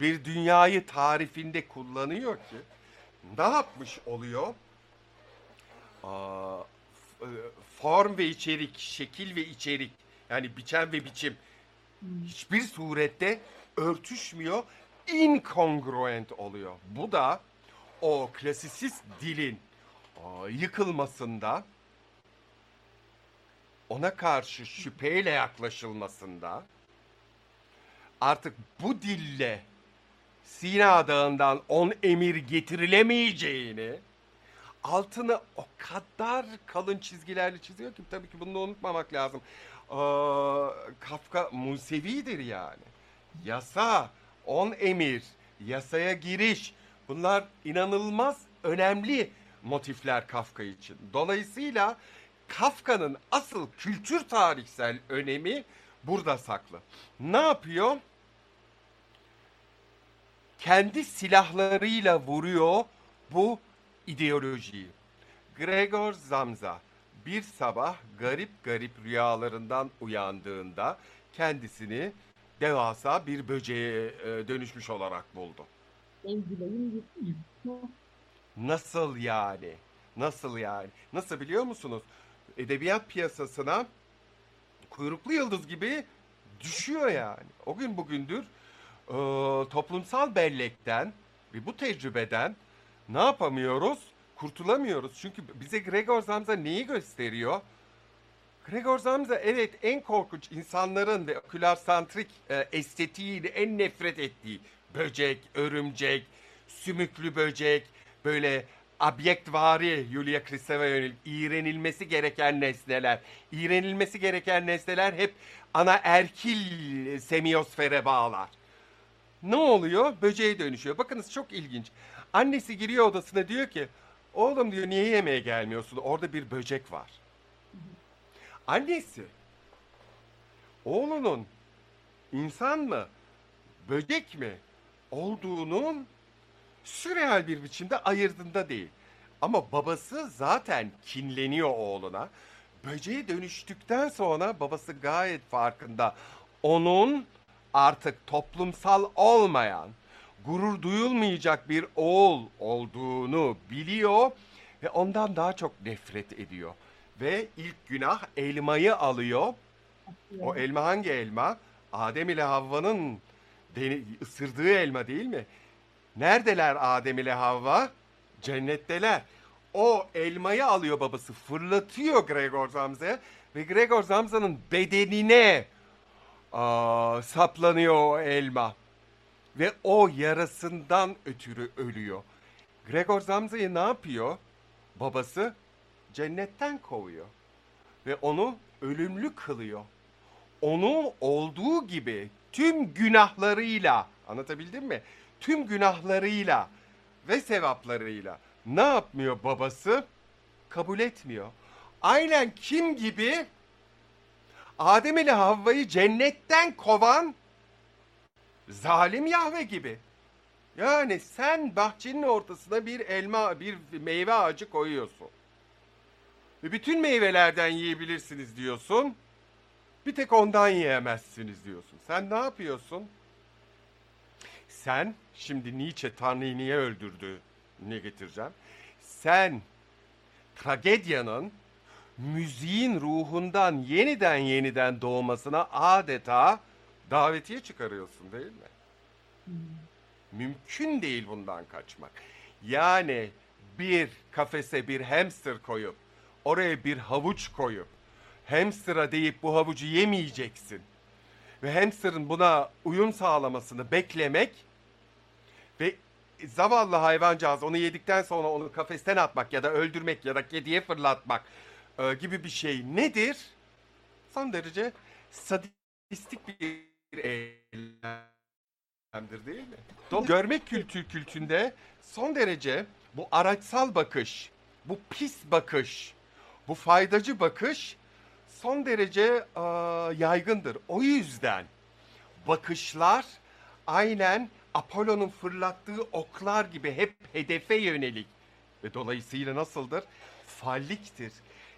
bir dünyayı tarifinde kullanıyor ki ne yapmış oluyor? Aa, form ve içerik, şekil ve içerik yani biçem ve biçim hiçbir surette örtüşmüyor, incongruent oluyor. Bu da o klasisist dilin aa, yıkılmasında, ona karşı şüpheyle yaklaşılmasında, artık bu dille Sina Dağı'ndan on emir getirilemeyeceğini altını o kadar kalın çizgilerle çiziyor ki tabii ki bunu da unutmamak lazım. Ee, Kafka Musevidir yani. Yasa, on emir, yasaya giriş bunlar inanılmaz önemli motifler Kafka için. Dolayısıyla Kafka'nın asıl kültür tarihsel önemi burada saklı. Ne yapıyor? Kendi silahlarıyla vuruyor bu ideolojiyi. Gregor Zamza bir sabah garip garip rüyalarından uyandığında kendisini devasa bir böceğe e, dönüşmüş olarak buldu. Nasıl yani? Nasıl yani? Nasıl biliyor musunuz? Edebiyat piyasasına kuyruklu yıldız gibi düşüyor yani. O gün bugündür e, toplumsal bellekten ve bu tecrübeden ne yapamıyoruz? Kurtulamıyoruz. Çünkü bize Gregor Zamza neyi gösteriyor? Gregor Zamza evet en korkunç insanların ve okülarsantrik e, estetiğiyle en nefret ettiği böcek, örümcek, sümüklü böcek, böyle abyektvari Yulia Kristeva yönelik iğrenilmesi gereken nesneler. İğrenilmesi gereken nesneler hep ana erkil semiyosfere bağlar. Ne oluyor? Böceğe dönüşüyor. Bakınız çok ilginç. Annesi giriyor odasına diyor ki oğlum diyor niye yemeğe gelmiyorsun? Orada bir böcek var. Annesi oğlunun insan mı böcek mi olduğunun sürreal bir biçimde ayırdığında değil. Ama babası zaten kinleniyor oğluna. Böceğe dönüştükten sonra babası gayet farkında. Onun artık toplumsal olmayan, gurur duyulmayacak bir oğul olduğunu biliyor ve ondan daha çok nefret ediyor. Ve ilk günah elmayı alıyor. O elma hangi elma? Adem ile Havva'nın ısırdığı elma değil mi? Neredeler Adem ile Havva? Cennetteler. O elmayı alıyor babası fırlatıyor Gregor Zamza'ya ve Gregor Zamza'nın bedenine aa, saplanıyor o elma. Ve o yarasından ötürü ölüyor. Gregor Zamza'yı ne yapıyor? Babası cennetten kovuyor. Ve onu ölümlü kılıyor. Onu olduğu gibi tüm günahlarıyla anlatabildim mi? Tüm günahlarıyla ve sevaplarıyla ne yapmıyor babası? Kabul etmiyor. Aynen kim gibi? Adem ile Havva'yı cennetten kovan zalim Yahve gibi. Yani sen bahçenin ortasına bir elma, bir meyve ağacı koyuyorsun. Ve bütün meyvelerden yiyebilirsiniz diyorsun. Bir tek ondan yiyemezsiniz diyorsun. Sen ne yapıyorsun? Sen şimdi Nietzsche Tanrı'yı niye öldürdü? Ne getireceğim? Sen tragedyanın müziğin ruhundan yeniden yeniden doğmasına adeta davetiye çıkarıyorsun değil mi? Hmm. Mümkün değil bundan kaçmak. Yani bir kafese bir hamster koyup oraya bir havuç koyup hamster'a deyip bu havucu yemeyeceksin. Ve hamster'ın buna uyum sağlamasını beklemek ve zavallı hayvancağız onu yedikten sonra onu kafesten atmak ya da öldürmek ya da kediye fırlatmak e, gibi bir şey nedir? Son derece sadistik bir eylemdir değil mi? Do görmek kültür kültünde son derece bu araçsal bakış, bu pis bakış, bu faydacı bakış son derece e, yaygındır. O yüzden bakışlar aynen Apollo'nun fırlattığı oklar gibi hep hedefe yönelik ve dolayısıyla nasıldır? Falliktir.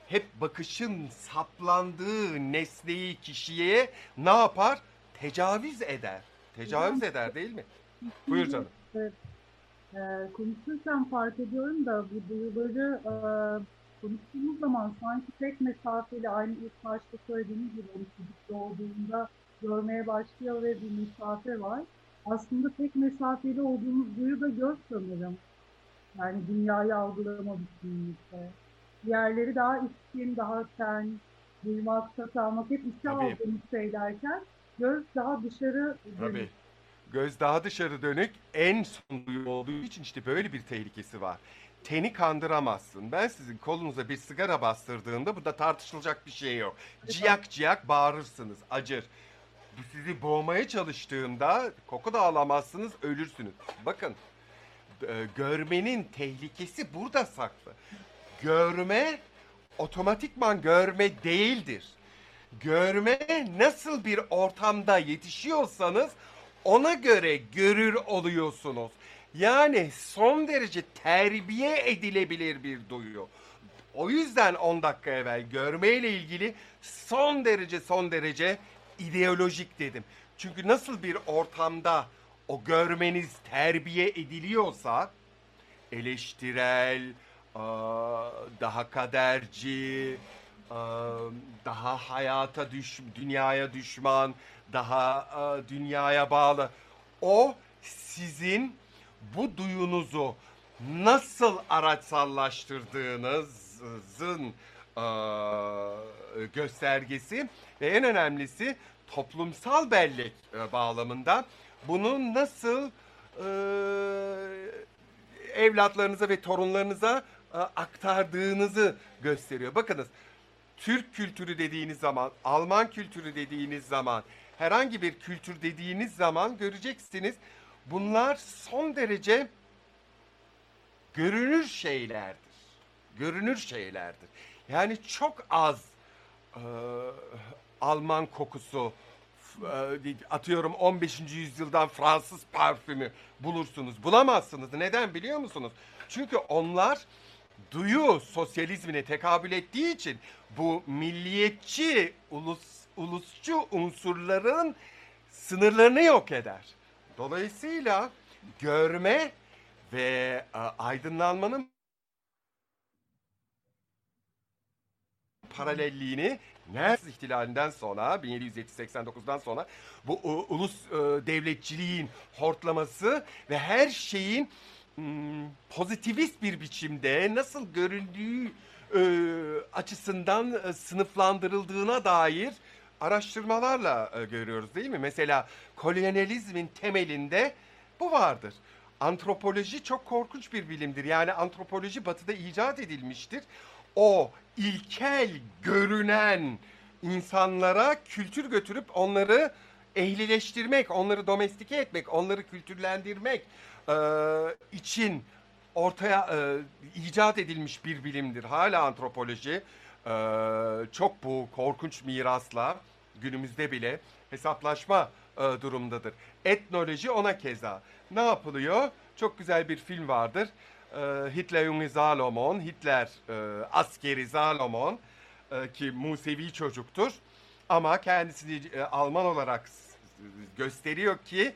Hep bakışın saplandığı nesneyi kişiye ne yapar? Tecavüz eder. Tecavüz eder değil mi? Buyur canım. Evet. Ee, konuşurken fark ediyorum da bu duyuları e, konuştuğumuz zaman sanki tek mesafeli aynı ilk başta söylediğiniz gibi o çocuk doğduğunda görmeye başlıyor ve bir mesafe var. Aslında tek mesafeli olduğumuz duyu da göz sanırım. Yani dünyayı algılama bütünlükte. Diğerleri daha içkin, daha ten, duymak, tat almak hep içe aldığımız şeylerken göz daha dışarı Tabii. Göz daha dışarı dönük en son duyu olduğu için işte böyle bir tehlikesi var. Teni kandıramazsın. Ben sizin kolunuza bir sigara bastırdığımda burada tartışılacak bir şey yok. Ciyak ciyak bağırırsınız, acır. Sizi boğmaya çalıştığında koku da alamazsınız, ölürsünüz. Bakın, e, görmenin tehlikesi burada saklı. Görme otomatikman görme değildir. Görme nasıl bir ortamda yetişiyorsanız ona göre görür oluyorsunuz. Yani son derece terbiye edilebilir bir duyu. O yüzden 10 dakika evvel görmeyle ilgili son derece son derece ideolojik dedim. Çünkü nasıl bir ortamda o görmeniz terbiye ediliyorsa eleştirel, daha kaderci, daha hayata düş, dünyaya düşman, daha dünyaya bağlı. O sizin bu duyunuzu nasıl araçsallaştırdığınızın göstergesi ve en önemlisi toplumsal bellek bağlamında bunu nasıl evlatlarınıza ve torunlarınıza aktardığınızı gösteriyor. Bakınız Türk kültürü dediğiniz zaman, Alman kültürü dediğiniz zaman, herhangi bir kültür dediğiniz zaman göreceksiniz bunlar son derece görünür şeylerdir. Görünür şeylerdir. Yani çok az e, Alman kokusu, e, atıyorum 15. yüzyıldan Fransız parfümü bulursunuz. Bulamazsınız. Neden biliyor musunuz? Çünkü onlar duyu sosyalizmine tekabül ettiği için bu milliyetçi, ulus, ulusçu unsurların sınırlarını yok eder. Dolayısıyla görme ve e, aydınlanmanın paralelliğini Nerz ihtilalinden sonra 1789'dan sonra bu ulus e, devletçiliğin hortlaması ve her şeyin hmm, pozitivist bir biçimde nasıl göründüğü e, açısından e, sınıflandırıldığına dair araştırmalarla e, görüyoruz değil mi? Mesela kolonyalizmin temelinde bu vardır. Antropoloji çok korkunç bir bilimdir. Yani antropoloji batıda icat edilmiştir. O ilkel görünen insanlara kültür götürüp onları ehlileştirmek, onları domestike etmek, onları kültürlendirmek e, için ortaya e, icat edilmiş bir bilimdir. Hala antropoloji e, çok bu korkunç mirasla günümüzde bile hesaplaşma e, durumdadır. Etnoloji ona keza. Ne yapılıyor? Çok güzel bir film vardır. E, Hitler Junge Salomon, Hitler e, askeri Salomon e, ki Musevi çocuktur. Ama kendisini e, Alman olarak gösteriyor ki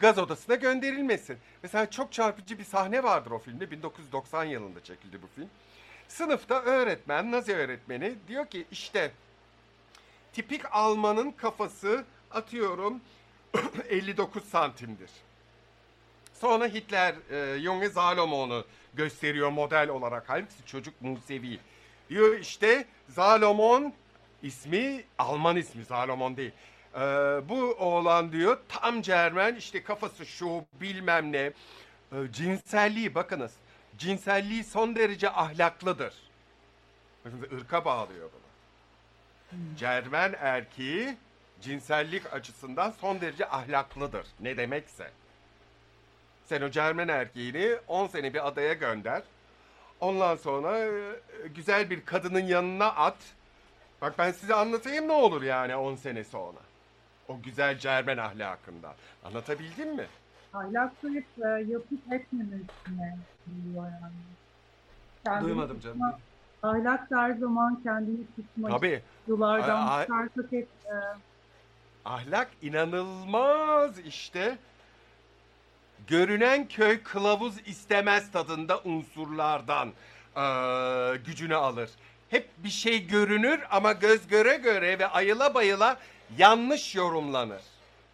gaz odasına gönderilmesin. Mesela çok çarpıcı bir sahne vardır o filmde. 1990 yılında çekildi bu film. Sınıfta öğretmen, Nazi öğretmeni diyor ki işte tipik Almanın kafası atıyorum 59 santimdir. Sonra Hitler e, Junge Salomon'u gösteriyor model olarak. Halbuki çocuk Musevi. Diyor işte Salomon ismi Alman ismi Salomon değil. Ee, bu oğlan diyor tam Cermen işte kafası şu bilmem ne. Ee, cinselliği bakınız. Cinselliği son derece ahlaklıdır. Bakın ırka bağlıyor bunu. Cermen erkeği cinsellik açısından son derece ahlaklıdır. Ne demekse. Sen o Cermen erkeğini 10 sene bir adaya gönder. Ondan sonra e, güzel bir kadının yanına at. Bak ben size anlatayım ne olur yani 10 sene sonra. O güzel Cermen ahlakından. Anlatabildim mi? Ahlaklı hep e, yapıp etmeme üstüne geliyor yani. Kendini Duymadım canım. tutma- Ahlak da her zaman kendini tutma. Tabii. Yulardan ay- çıkarsak hep e, Ahlak inanılmaz işte. Görünen köy kılavuz istemez tadında unsurlardan eee, gücünü alır. Hep bir şey görünür ama göz göre göre ve ayıla bayıla yanlış yorumlanır.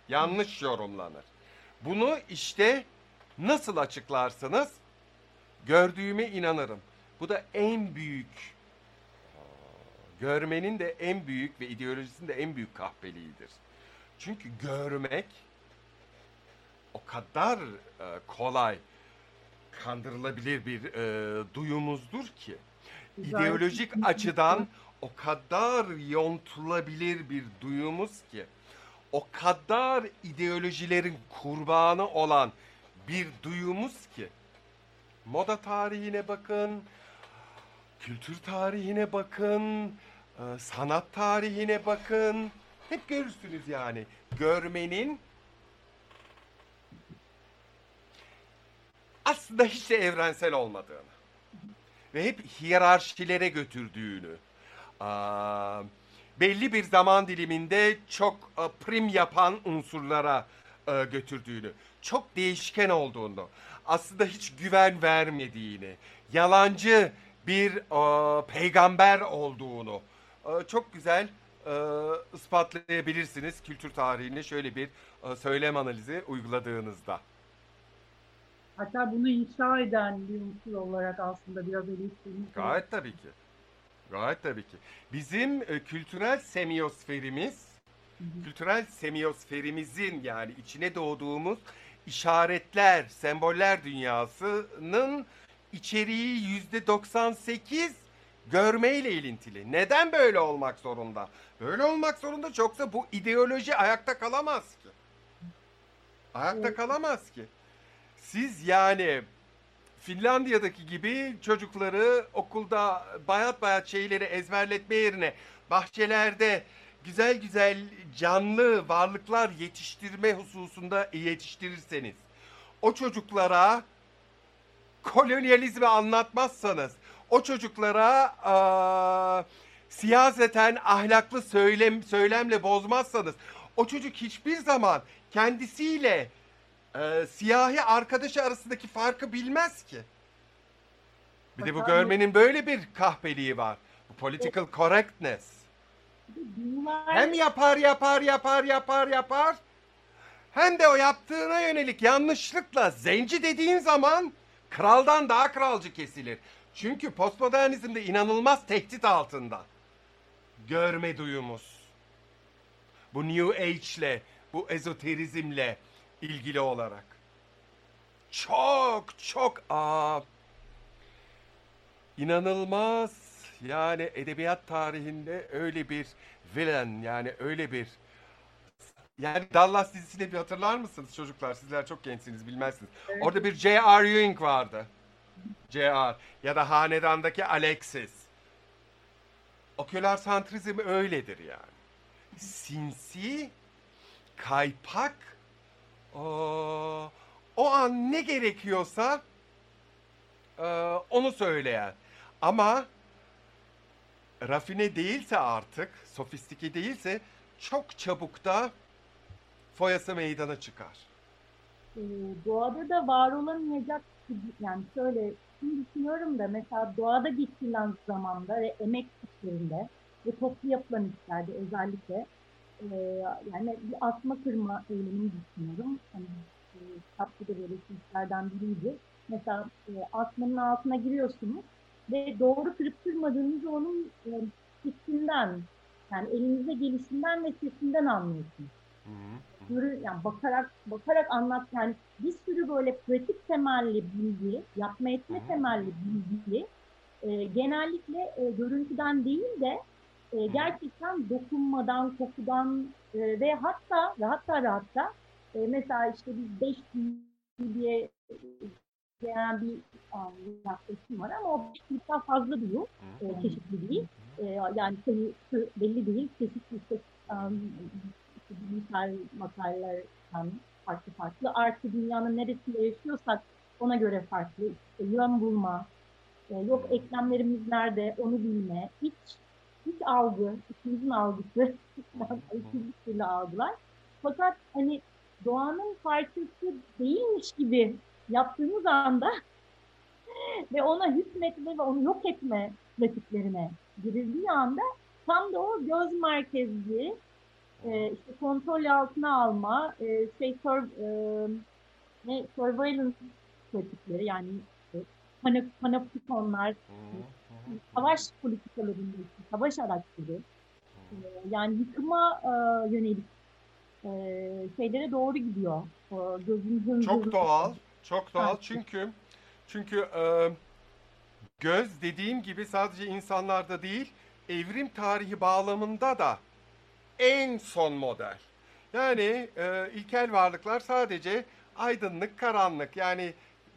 Yanlış yorumlanır. Bunu işte nasıl açıklarsınız? Gördüğüme inanırım. Bu da en büyük görmenin de en büyük ve ideolojisinin de en büyük kahpeliğidir. Çünkü görmek o kadar e, kolay kandırılabilir bir e, duyumuzdur ki ideolojik açıdan o kadar yontulabilir bir duyumuz ki o kadar ideolojilerin kurbanı olan bir duyumuz ki moda tarihine bakın, kültür tarihine bakın, e, sanat tarihine bakın. Hep görürsünüz yani görmenin aslında hiç de evrensel olmadığını ve hep hiyerarşilere götürdüğünü, belli bir zaman diliminde çok e, prim yapan unsurlara e, götürdüğünü, çok değişken olduğunu, aslında hiç güven vermediğini, yalancı bir e, peygamber olduğunu çok güzel ispatlayabilirsiniz kültür tarihinde şöyle bir söylem analizi uyguladığınızda. hatta bunu inşa eden bir unsur olarak aslında biraz eleştirmiş. Gayet tabii ki. Gayet tabii ki. Bizim e, kültürel semiyosferimiz, kültürel semiyosferimizin yani içine doğduğumuz işaretler, semboller dünyasının içeriği yüzde 98 görmeyle ilintili. Neden böyle olmak zorunda? Böyle olmak zorunda çoksa bu ideoloji ayakta kalamaz ki. Ayakta kalamaz ki. Siz yani Finlandiya'daki gibi çocukları okulda bayat bayat şeyleri ezberletme yerine bahçelerde güzel güzel canlı varlıklar yetiştirme hususunda yetiştirirseniz o çocuklara kolonyalizmi anlatmazsanız o çocuklara aa, siyaseten ahlaklı söylem söylemle bozmazsanız o çocuk hiçbir zaman kendisiyle e, siyahi arkadaşı arasındaki farkı bilmez ki. Bir de bu görmenin böyle bir kahpeliği var. Bu political correctness. Hem yapar yapar yapar yapar yapar hem de o yaptığına yönelik yanlışlıkla zenci dediğin zaman kraldan daha kralcı kesilir. Çünkü postmodernizmde inanılmaz tehdit altında. Görme duyumuz. Bu New Age'le, bu ezoterizmle ilgili olarak. Çok çok aa, inanılmaz yani edebiyat tarihinde öyle bir villain yani öyle bir yani Dallas dizisini bir hatırlar mısınız çocuklar? Sizler çok gençsiniz bilmezsiniz. Evet. Orada bir J.R. Ewing vardı. J.R. ya da Hanedan'daki Alexis. Oküler santrizm öyledir yani. Sinsi, kaypak, o, o an ne gerekiyorsa e, onu söyleyen. Ama rafine değilse artık, sofistike değilse çok çabuk da foyası meydana çıkar. Ee, doğada da var olamayacak yani şöyle şimdi düşünüyorum da mesela doğada geçirilen zamanda ve emek işlerinde ve toplu yapılan işlerde özellikle e, yani bir asma kırma eylemini düşünüyorum. Hani, e, kitapta da böyle işlerden biriydi. Mesela e, asmanın altına giriyorsunuz ve doğru kırıp kırmadığınızı onun e, sesinden yani elinize gelişinden ve sesinden anlıyorsunuz görü yani bakarak bakarak anlat yani bir sürü böyle pratik temelli bilgi, yapma etme temelli bilgi e, genellikle e, görüntüden değil de e, gerçekten dokunmadan, kokudan e, ve hatta ve hatta ve hatta e, mesela işte biz 5 diye gelen bir um, yaklaşım var ama o 5 daha fazla diyor. E, çeşitli değil. E, yani sayısı belli değil. Çeşitli işte bilimsel makalelerden farklı farklı. Artı dünyanın neresinde yaşıyorsak ona göre farklı. İşte yön bulma, e, yok eklemlerimiz nerede onu bilme, iç, iç algı, içimizin algısı, içimizin türlü algılar. Fakat hani doğanın parçası değilmiş gibi yaptığımız anda ve ona hükmetme ve onu yok etme pratiklerine girildiği anda tam da o göz merkezli e, işte kontrol altına alma, e, şey, sur, e, ne, surveillance pratikleri yani e, panop, panoptikonlar, savaş politikalarında savaş araçları, e, yani yıkıma e, yönelik e, şeylere doğru gidiyor. Gözümüzün çok doğal, çok doğal çünkü çünkü e, göz dediğim gibi sadece insanlarda değil, evrim tarihi bağlamında da en son model. Yani e, ilkel varlıklar sadece aydınlık, karanlık. Yani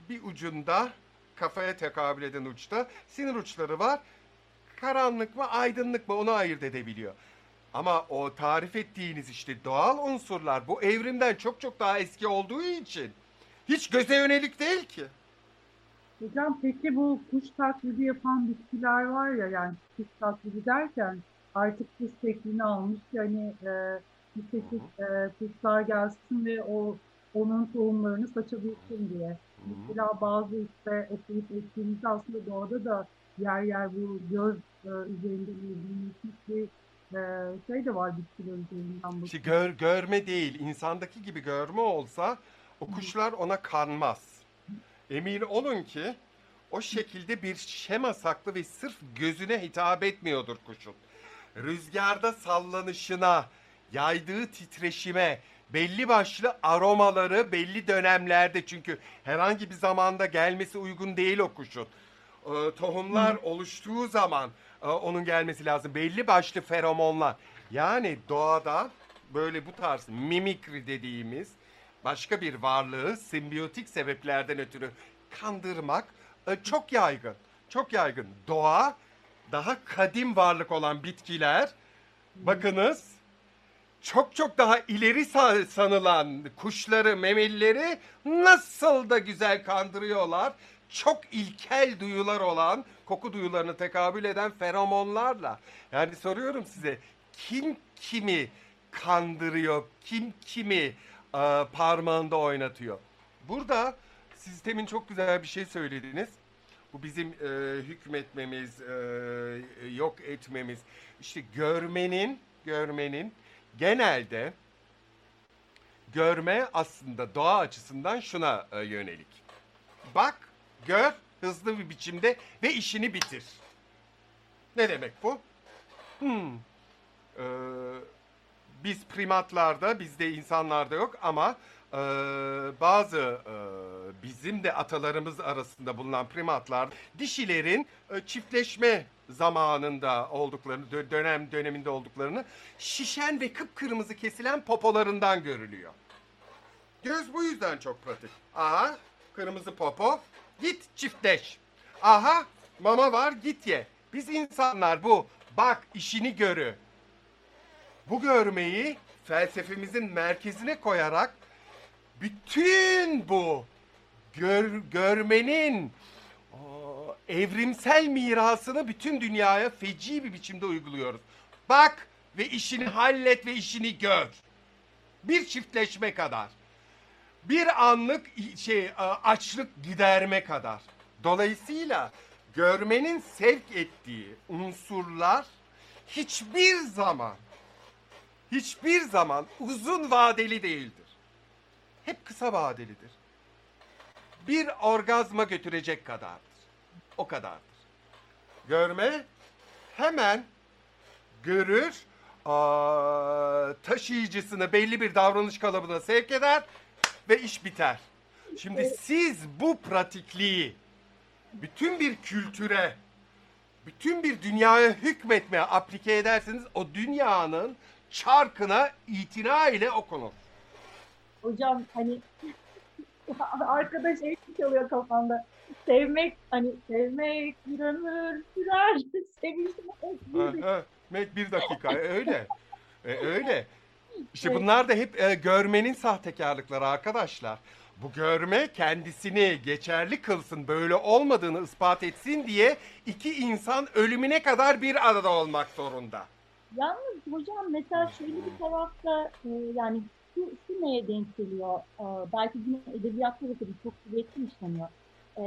bir ucunda kafaya tekabül eden uçta sinir uçları var. Karanlık mı, aydınlık mı onu ayırt edebiliyor. Ama o tarif ettiğiniz işte doğal unsurlar bu evrimden çok çok daha eski olduğu için hiç göze yönelik değil ki. Hocam peki bu kuş taklidi yapan bitkiler var ya yani kuş taklidi derken artık kuş şeklini almış. Yani e, çeşit e, kuşlar gelsin ve o onun tohumlarını saçabilsin diye. Mesela bazı işte okuyup ettiğimizde aslında doğada da yer yer bu göz e, üzerinde ilgilenmiş bir e, şey de var bitkiler üzerinden. İşte gör, görme değil, insandaki gibi görme olsa o kuşlar ona kanmaz. Emin olun ki o şekilde bir şema saklı ve sırf gözüne hitap etmiyordur kuşun rüzgarda sallanışına, yaydığı titreşime, belli başlı aromaları belli dönemlerde çünkü herhangi bir zamanda gelmesi uygun değil o kuşun. Ee, tohumlar oluştuğu zaman e, onun gelmesi lazım. Belli başlı feromonlar. Yani doğada böyle bu tarz mimikri dediğimiz başka bir varlığı simbiyotik sebeplerden ötürü kandırmak e, çok yaygın. Çok yaygın. Doğa daha kadim varlık olan bitkiler bakınız çok çok daha ileri sanılan kuşları, memelileri nasıl da güzel kandırıyorlar. Çok ilkel duyular olan, koku duyularını tekabül eden feromonlarla. Yani soruyorum size kim kimi kandırıyor, kim kimi e, parmağında oynatıyor. Burada siz demin çok güzel bir şey söylediniz. Bu bizim e, hükmetmemiz, e, yok etmemiz. İşte görmenin, görmenin genelde görme aslında doğa açısından şuna e, yönelik. Bak, gör hızlı bir biçimde ve işini bitir. Ne demek bu? Hmm. Ee, biz primatlarda, bizde insanlarda yok ama e, bazı e, bizim de atalarımız arasında bulunan primatlar dişilerin e, çiftleşme zamanında olduklarını, dö- dönem döneminde olduklarını şişen ve kıpkırmızı kesilen popolarından görülüyor. Göz bu yüzden çok pratik. Aha, kırmızı popo, git çiftleş. Aha, mama var, git ye. Biz insanlar bu, bak işini görü. Bu görmeyi felsefemizin merkezine koyarak bütün bu gör, görmenin evrimsel mirasını bütün dünyaya feci bir biçimde uyguluyoruz. Bak ve işini hallet ve işini gör. Bir çiftleşme kadar. Bir anlık şey açlık giderme kadar. Dolayısıyla görmenin sevk ettiği unsurlar hiçbir zaman hiçbir zaman uzun vadeli değildir. Hep kısa vadelidir. Bir orgazma götürecek kadardır. O kadardır. Görme hemen görür, aa, taşıyıcısını belli bir davranış kalıbına sevk eder ve iş biter. Şimdi siz bu pratikliği bütün bir kültüre, bütün bir dünyaya hükmetmeye aplike ederseniz o dünyanın çarkına itina ile okunur. Hocam hani arkada şey çalıyor kafamda. Sevmek hani sevmek bir ömür sürer. Sevişmek. Ha, bir dakika e, öyle. E, öyle. İşte bunlar da hep e, görmenin sahtekarlıkları arkadaşlar. Bu görme kendisini geçerli kılsın, böyle olmadığını ispat etsin diye iki insan ölümüne kadar bir arada olmak zorunda. Yalnız hocam mesela şöyle bir tarafta e, yani şu, şu neye denk geliyor? E, belki yine edebiyatta da tabii çok kuvvetli işleniyor. E,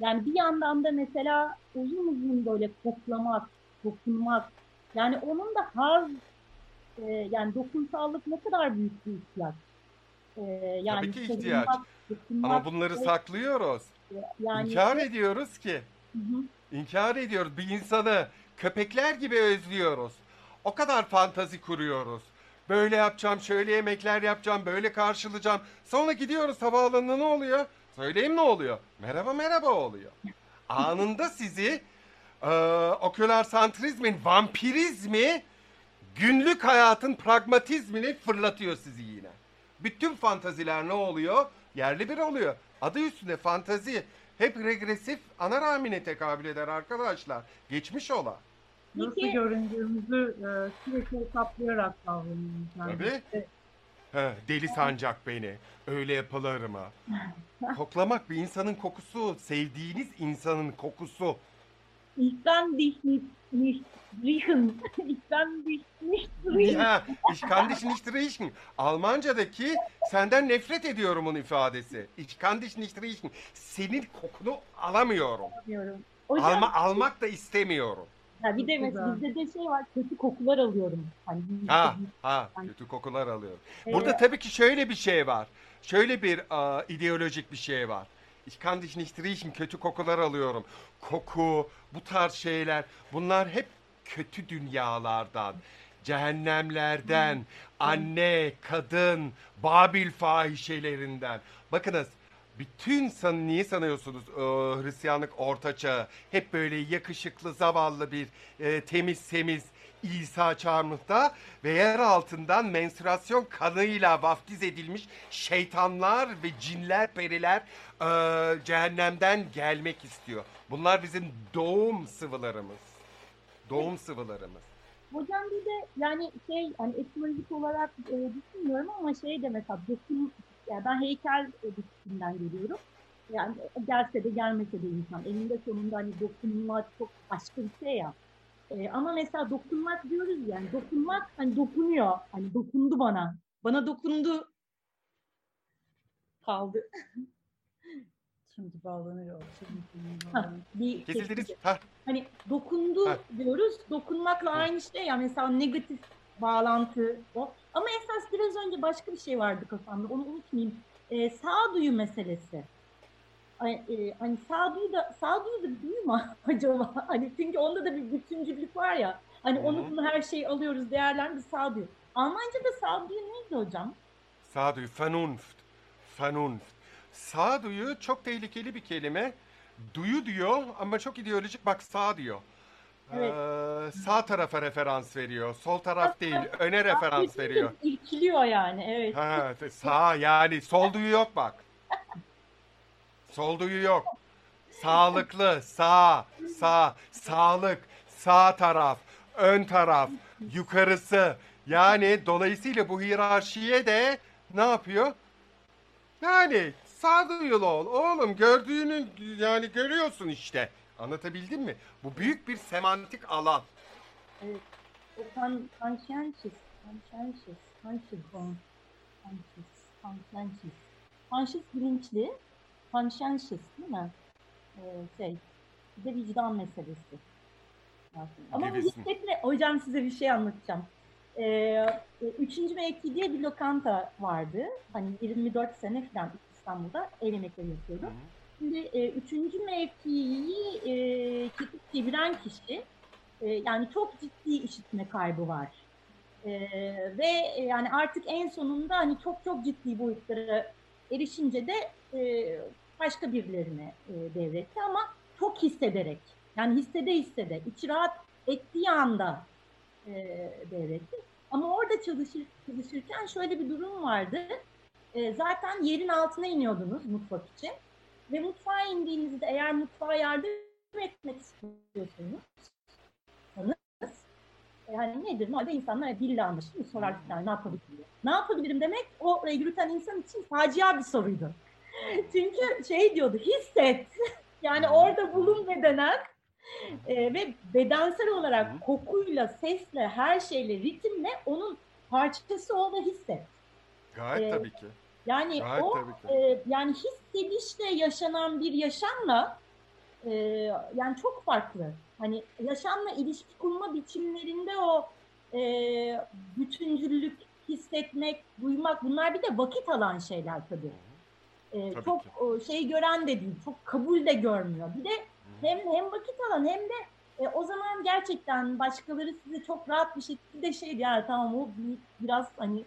yani bir yandan da mesela uzun uzun böyle koklamak, dokunmak yani onun da haz e, yani dokunsallık ne kadar büyük bir ihtiyaç. E, yani Tabii ki ihtiyaç. Dokunmak, Ama bunları evet. saklıyoruz. Yani, İnkar ediyoruz ki. Hı hı. İnkar ediyoruz. Bir insanı köpekler gibi özlüyoruz. O kadar fantazi kuruyoruz. Böyle yapacağım, şöyle yemekler yapacağım, böyle karşılayacağım. Sonra gidiyoruz havaalanına ne oluyor? Söyleyeyim ne oluyor? Merhaba merhaba oluyor. Anında sizi e, oküler santrizmin vampirizmi günlük hayatın pragmatizmini fırlatıyor sizi yine. Bütün fantaziler ne oluyor? Yerli bir oluyor. Adı üstünde fantazi. Hep regresif ana rahmine tekabül eder arkadaşlar. Geçmiş ola. Nasıl Peki. göründüğümüzü e, sürekli hesaplayarak davranıyoruz. Yani. Tabii. He, deli sancak beni. Öyle yapılır mı? Koklamak bir insanın kokusu. Sevdiğiniz insanın kokusu. Ich kann dich nicht, nicht riechen. Ich kann dich nicht riechen. Ya, ich kann dich nicht riechen. Almanca'daki senden nefret ediyorumun ifadesi. Ich kann dich nicht riechen. Senin kokunu alamıyorum. Alamıyorum. Alma, almak da istemiyorum. Ha, bir de mesela bizde de şey var kötü kokular alıyorum. Hani ha, ha hani, kötü kokular alıyorum. Burada tabii ki şöyle bir şey var. Şöyle bir uh, ideolojik bir şey var. Ich kann dich nicht riechen, kötü kokular alıyorum. Koku, bu tarz şeyler bunlar hep kötü dünyalardan, cehennemlerden, hmm. anne, kadın, Babil fahişelerinden. Bakınız bütün san niye sanıyorsunuz e, Hristiyanlık orta çağı hep böyle yakışıklı zavallı bir e, temiz temiz İsa çarmıhta ve yer altından menstruasyon kanıyla vaftiz edilmiş şeytanlar ve cinler periler e, cehennemden gelmek istiyor. Bunlar bizim doğum sıvılarımız. Doğum sıvılarımız. Hocam bir de yani şey hani etimolojik olarak e, düşünmüyorum ama şey de mesela yani ben heykel disiplinden geliyorum. Yani gelse de gelmese de insan. Elinde sonunda hani dokunmak çok başka bir şey ya. Ee, ama mesela dokunmak diyoruz yani. Dokunmak hani dokunuyor. Hani dokundu bana. Bana dokundu. Kaldı. Şimdi ha, bir Kesildiniz. Hani dokundu ha. diyoruz. Dokunmakla ha. aynı şey ya. Mesela negatif bağlantı o. Ama esas biraz önce başka bir şey vardı kafamda. Onu unutmayayım. Ee, sağduyu meselesi. e, hani sağduyu da sağduyu da duyu mu acaba? Hani çünkü onda da bir bütüncüllük var ya. Hani Hı hı. onu bunu her şeyi alıyoruz değerlendir sağduyu. Almanca'da sağduyu neydi hocam? Sağduyu, Vernunft. Vernunft. Sağduyu çok tehlikeli bir kelime. Duyu diyor ama çok ideolojik. Bak sağ diyor. Evet. Ee, sağ tarafa referans veriyor. Sol taraf değil, öne referans veriyor. İrkiliyor yani evet. Ha, sağ yani sol duyu yok bak. Sol duyu yok. Sağlıklı, sağ, sağ, sağlık, sağ taraf, ön taraf, yukarısı. Yani dolayısıyla bu hiyerarşiye de ne yapıyor? Yani sağduyulu ol. Oğlum gördüğünü yani görüyorsun işte. Anlatabildim mi? Bu büyük bir semantik alan. Evet. O con conscientious, conscientious, conscious, conscious, conscientious. Conscious bilinçli, conscientious değil mi? Ee, şey, bir de vicdan meselesi. Ama bu hissetme, hocam size bir şey anlatacağım. Ee, üçüncü mevki diye bir lokanta vardı. Hani 24 sene falan İstanbul'da el yemekleri yapıyordum. Şimdi e, üçüncü mevkiyi e, kesip çeviren kişi e, yani çok ciddi işitme kaybı var. E, ve e, yani artık en sonunda hani çok çok ciddi boyutlara erişince de e, başka birilerine e, devretti ama çok hissederek yani hissede hissede içi rahat ettiği anda e, devretti. Ama orada çalışır, çalışırken şöyle bir durum vardı. E, zaten yerin altına iniyordunuz mutfak için. Ve mutfağa indiğinizde eğer mutfağa yardım etmek istiyorsunuz, hani nedir? Normalde insanlar dille anlaşır mı? Sorar yani ne yapabilirim? Ne yapabilirim demek o orayı yürüten insan için facia bir soruydu. Çünkü şey diyordu, hisset. yani orada bulun ve denen e, ve bedensel olarak kokuyla, sesle, her şeyle, ritimle onun parçası ol ve hisset. Gayet Ee, tabii ki. Yani Gayet o e, yani hissedişle yaşanan bir yaşamla e, yani çok farklı. Hani yaşamla ilişki kurma biçimlerinde o e, bütüncüllük, hissetmek, duymak bunlar bir de vakit alan şeyler tabii. E, Tabii çok ki. şey gören de değil, çok kabul de görmüyor. Bir de hem hem vakit alan hem de e, o zaman gerçekten başkaları size çok rahat bir şekilde şey diyor, "Ya tamam o bir- biraz hani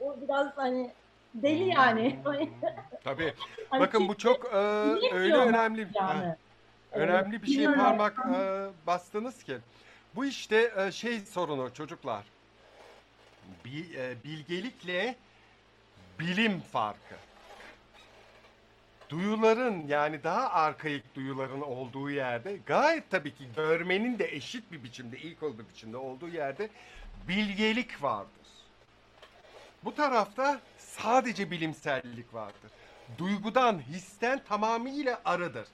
o biraz hani deli yani. Tabii. Hani Bakın bu çok e, öyle önemli. yani. Ha, Önemli bir şey bilmiyorum. parmak e, bastınız ki. Bu işte e, şey sorunu çocuklar. Bi- e, bilgelikle bilim farkı. Duyuların yani daha arkaik duyuların olduğu yerde gayet tabii ki görmenin de eşit bir biçimde, ilk bir biçimde olduğu yerde bilgelik vardır. Bu tarafta sadece bilimsellik vardır. Duygudan, histen tamamıyla arıdır.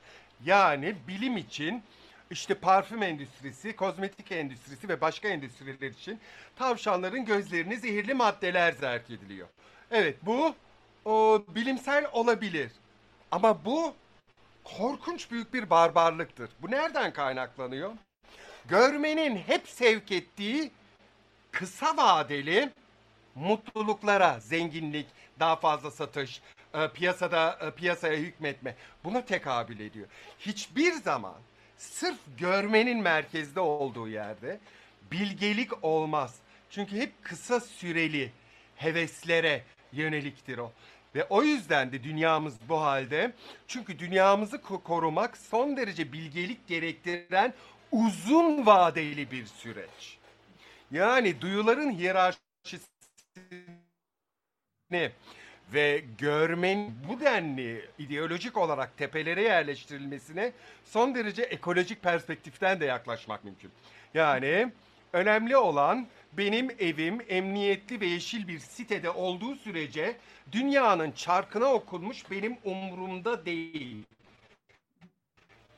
Yani bilim için işte parfüm endüstrisi, kozmetik endüstrisi ve başka endüstriler için tavşanların gözlerine zehirli maddeler zerk ediliyor. Evet bu o, bilimsel olabilir. Ama bu korkunç büyük bir barbarlıktır. Bu nereden kaynaklanıyor? Görmenin hep sevk ettiği kısa vadeli mutluluklara, zenginlik, daha fazla satış, e, piyasada e, piyasaya hükmetme buna tekabül ediyor. Hiçbir zaman sırf görmenin merkezde olduğu yerde bilgelik olmaz. Çünkü hep kısa süreli heveslere yöneliktir o. Ve o yüzden de dünyamız bu halde. Çünkü dünyamızı ko- korumak son derece bilgelik gerektiren uzun vadeli bir süreç. Yani duyuların hiyerarşisini ve görmenin bu denli ideolojik olarak tepelere yerleştirilmesine son derece ekolojik perspektiften de yaklaşmak mümkün. Yani önemli olan benim evim emniyetli ve yeşil bir sitede olduğu sürece dünyanın çarkına okunmuş benim umurumda değil.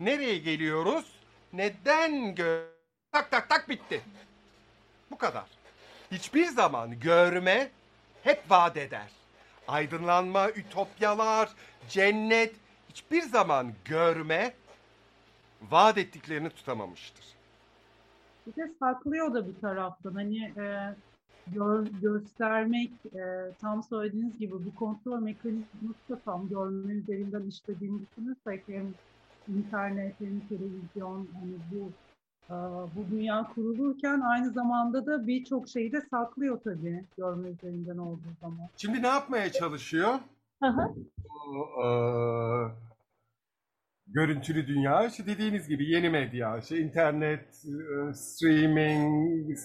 Nereye geliyoruz? Neden gö... Tak tak tak bitti. Bu kadar. Hiçbir zaman görme hep vaat eder. Aydınlanma, ütopyalar, cennet hiçbir zaman görme vaat ettiklerini tutamamıştır. Bir de saklıyor da bir taraftan. Hani e, gör, göstermek, e, tam söylediğiniz gibi bu kontrol mekanizması da tam görme üzerinden işlediğini düşünürsek hem internet hem televizyon hani bu bu dünya kurulurken aynı zamanda da birçok şeyi de saklıyor tabii görme üzerinden olduğu zaman. Şimdi ne yapmaya çalışıyor? Bu, e, görüntülü dünya, işte dediğiniz gibi yeni medya, işte internet, e, streaming,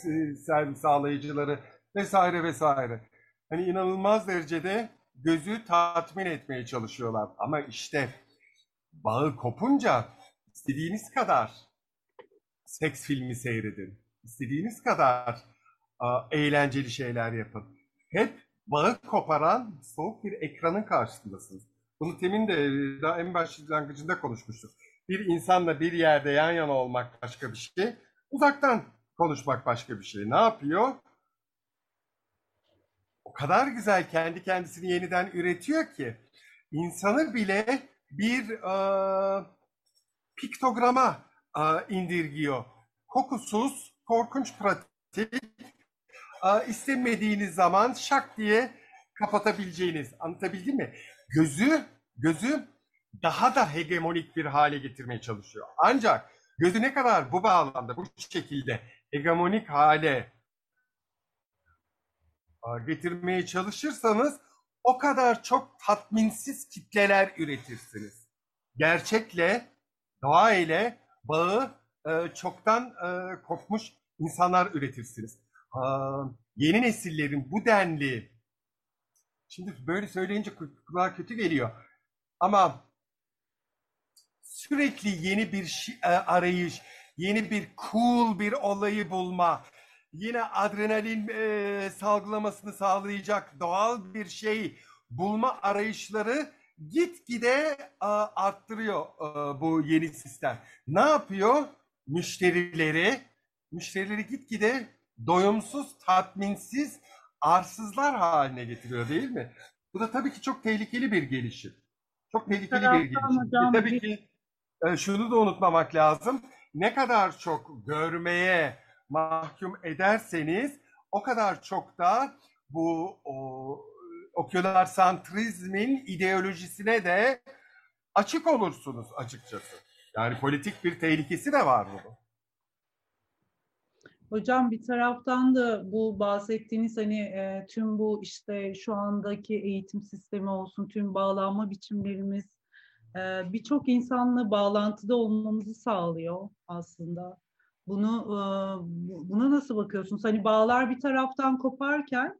servis sağlayıcıları vesaire vesaire. Hani inanılmaz derecede gözü tatmin etmeye çalışıyorlar. Ama işte bağı kopunca istediğiniz kadar seks filmi seyredin. istediğiniz kadar eğlenceli şeyler yapın. Hep bağı koparan soğuk bir ekranın karşısındasınız. Bunu temin de e, daha en başlangıcında konuşmuştuk. Bir insanla bir yerde yan yana olmak başka bir şey, uzaktan konuşmak başka bir şey. Ne yapıyor? O kadar güzel kendi kendisini yeniden üretiyor ki insanı bile bir e, piktograma indirgiyor. Kokusuz, korkunç pratik, istemediğiniz zaman şak diye kapatabileceğiniz. Anlatabildim mi? Gözü, gözü daha da hegemonik bir hale getirmeye çalışıyor. Ancak gözü ne kadar bu bağlamda, bu şekilde hegemonik hale getirmeye çalışırsanız o kadar çok tatminsiz kitleler üretirsiniz. Gerçekle, doğa ile bağı e, çoktan e, kopmuş insanlar üretirsiniz. E, yeni nesillerin bu denli, şimdi böyle söyleyince kulağa kötü geliyor ama sürekli yeni bir şey, e, arayış, yeni bir cool bir olayı bulma, yine adrenalin e, salgılamasını sağlayacak doğal bir şey bulma arayışları gitgide e, arttırıyor e, bu yeni sistem. Ne yapıyor? Müşterileri, müşterileri gitgide doyumsuz, tatminsiz, arsızlar haline getiriyor değil mi? Bu da tabii ki çok tehlikeli bir gelişim. Çok tehlikeli bir gelişim. hocam, tabii ki e, şunu da unutmamak lazım. Ne kadar çok görmeye mahkum ederseniz o kadar çok da bu o, oküler santrizmin ideolojisine de açık olursunuz açıkçası. Yani politik bir tehlikesi de var bunun. Hocam bir taraftan da bu bahsettiğiniz hani e, tüm bu işte şu andaki eğitim sistemi olsun, tüm bağlanma biçimlerimiz e, birçok insanla bağlantıda olmamızı sağlıyor aslında. Bunu e, bu- buna nasıl bakıyorsunuz? Hani bağlar bir taraftan koparken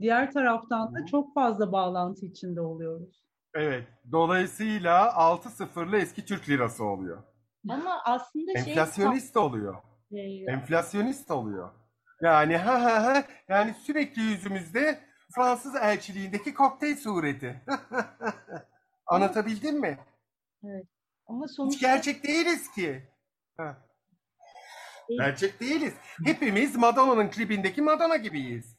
diğer taraftan da çok fazla bağlantı içinde oluyoruz. Evet. Dolayısıyla 6-0'lı eski Türk lirası oluyor. Ama aslında şey Enflasyonist oluyor. e, Enflasyonist oluyor. Yani ha ha ha yani sürekli yüzümüzde Fransız elçiliğindeki kokteyl sureti. Anlatabildim mi? ama Hiç sonuçta gerçek değiliz ki. Ha. Gerçek değiliz. Hepimiz Madonna'nın klibindeki Madonna gibiyiz.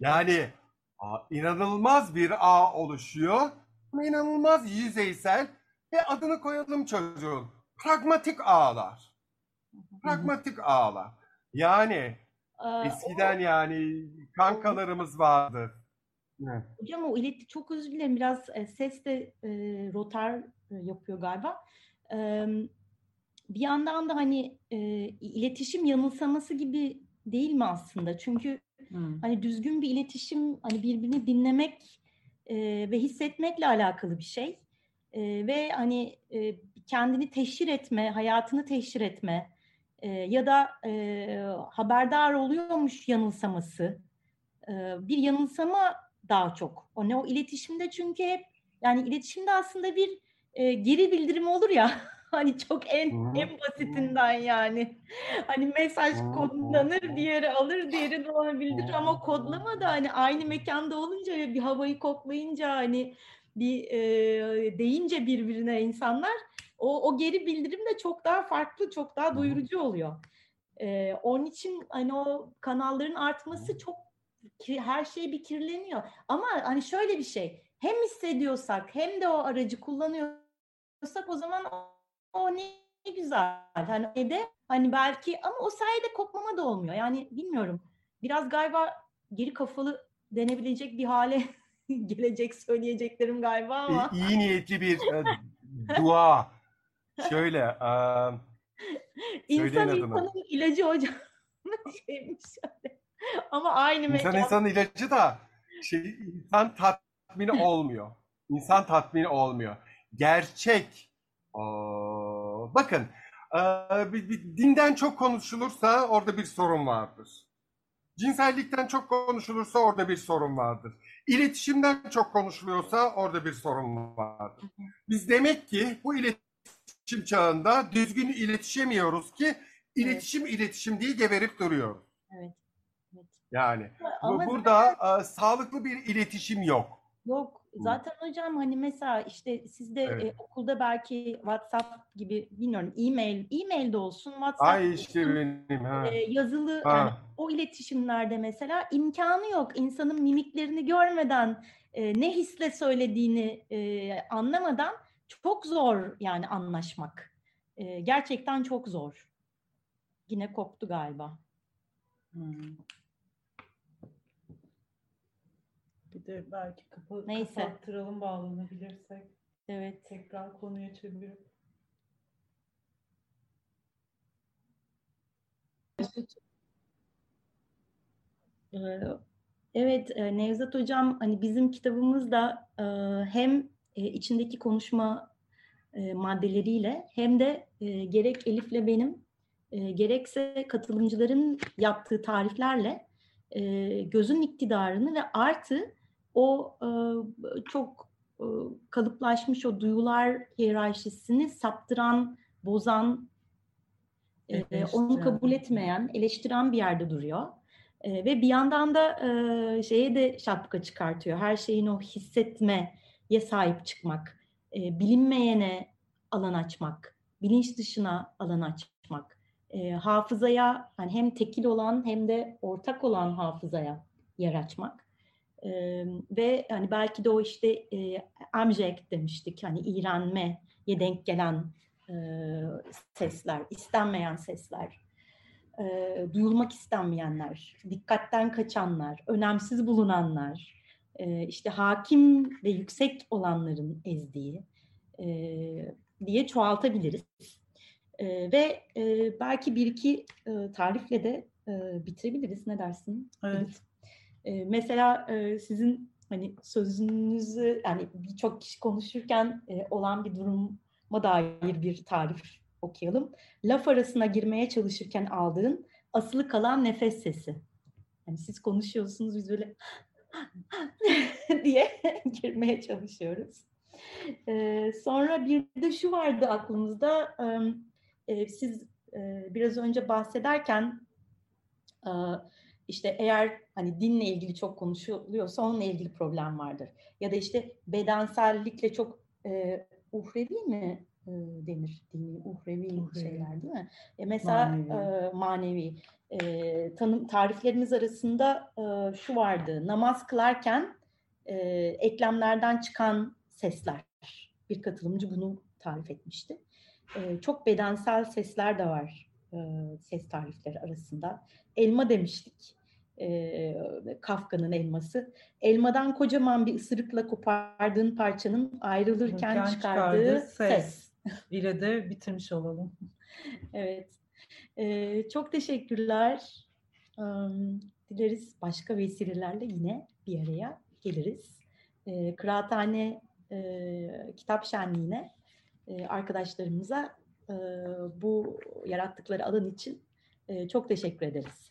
Yani inanılmaz bir ağ oluşuyor. İnanılmaz yüzeysel ve adını koyalım çocuğun. Pragmatik ağlar. Pragmatik ağlar. Yani e, eskiden yani kankalarımız vardı. Evet. Hocam o ileti çok özür dilerim biraz e, ses de e, rotar e, yapıyor galiba. E, bir yandan da hani e, iletişim yanılsaması gibi değil mi aslında? Çünkü Hmm. hani düzgün bir iletişim hani birbirini dinlemek e, ve hissetmekle alakalı bir şey. E, ve hani e, kendini teşhir etme, hayatını teşhir etme e, ya da e, haberdar oluyormuş yanılsaması. E, bir yanılsama daha çok. O ne o iletişimde çünkü hep yani iletişimde aslında bir e, geri bildirim olur ya. Hani çok en en basitinden yani. Hani mesaj kodlanır, diğeri alır, diğeri Hı ama kodlama da hani aynı mekanda olunca ve bir havayı koklayınca hani bir e, deyince birbirine insanlar o, o geri bildirim de çok daha farklı, çok daha doyurucu oluyor. E, onun için hani o kanalların artması çok her şey bir kirleniyor. Ama hani şöyle bir şey. Hem hissediyorsak hem de o aracı kullanıyorsak o zaman o, ne güzel. Hani de hani belki ama o sayede kopmama da olmuyor. Yani bilmiyorum. Biraz galiba geri kafalı denebilecek bir hale gelecek söyleyeceklerim galiba ama. İyi, iyi niyetli bir e, dua. Şöyle. E, İnsan insanın ilacı hocam. Şeymiş. Ama aynı İnsan mekan. insanın ilacı da şey, insan tatmini olmuyor. İnsan tatmini olmuyor. Gerçek. Aa, bakın bir, bir dinden çok konuşulursa orada bir sorun vardır. Cinsellikten çok konuşulursa orada bir sorun vardır. İletişimden çok konuşuluyorsa orada bir sorun vardır. Biz demek ki bu iletişim çağında düzgün iletişemiyoruz ki iletişim evet. iletişim diye geberip duruyoruz. Evet. evet. Yani Ama burada zaten... sağlıklı bir iletişim yok. Yok. Zaten hocam hani mesela işte sizde evet. e, okulda belki WhatsApp gibi bilmiyorum e-mail e-mail de olsun WhatsApp Ay işte olsun, benim ha. E, yazılı ha. yani o iletişimlerde mesela imkanı yok insanın mimiklerini görmeden e, ne hisle söylediğini e, anlamadan çok zor yani anlaşmak. E, gerçekten çok zor. Yine koptu galiba. Hmm. Bir de belki kapı Neyse. kapattıralım bağlanabilirsek. Evet. Tekrar konuya çevirip. Ee, evet e, Nevzat Hocam hani bizim kitabımızda e, hem e, içindeki konuşma maddeleriyle hem de gerek Elif'le benim gerekse katılımcıların yaptığı tariflerle gözün iktidarını ve artı o e, çok e, kalıplaşmış o duyular hiyerarşisini saptıran, bozan, e, onu kabul etmeyen, eleştiren bir yerde duruyor. E, ve bir yandan da e, şeye de şapka çıkartıyor. Her şeyin o hissetmeye sahip çıkmak, e, bilinmeyene alan açmak, bilinç dışına alan açmak, e, hafızaya hani hem tekil olan hem de ortak olan hafızaya yer açmak. E, ve hani belki de o işte e, amjek demiştik hani iğrenmeye denk gelen e, sesler, istenmeyen sesler, e, duyulmak istenmeyenler, dikkatten kaçanlar, önemsiz bulunanlar, e, işte hakim ve yüksek olanların ezdiği e, diye çoğaltabiliriz. E, ve e, belki bir iki e, tarifle de e, bitirebiliriz. Ne dersin? Evet. E, mesela e, sizin hani sözünüzü yani birçok kişi konuşurken e, olan bir duruma dair bir tarif okuyalım. Laf arasına girmeye çalışırken aldığın asılı kalan nefes sesi. Yani siz konuşuyorsunuz biz böyle diye girmeye çalışıyoruz. Ee, sonra bir de şu vardı aklımızda. E, siz e, biraz önce bahsederken e, işte eğer hani dinle ilgili çok konuşuluyorsa onunla ilgili problem vardır. Ya da işte bedensellikle çok e, uhrevi mi e, denir? Dini, uhrevi, uhrevi şeyler değil mi? E, mesela manevi, e, manevi. E, tanım tariflerimiz arasında e, şu vardı. Namaz kılarken e, eklemlerden çıkan sesler. Bir katılımcı bunu tarif etmişti. E, çok bedensel sesler de var e, ses tarifleri arasında. Elma demiştik e, Kafka'nın elması. Elmadan kocaman bir ısırıkla kopardığın parçanın ayrılırken çıkardığı, çıkardığı ses. ses. ile de bitirmiş olalım. evet. E, çok teşekkürler. Um, dileriz başka vesilelerle yine bir araya geliriz. E, Kıraathane e, Kitap Şenliği'ne e, arkadaşlarımıza e, bu yarattıkları alan için e, çok teşekkür ederiz.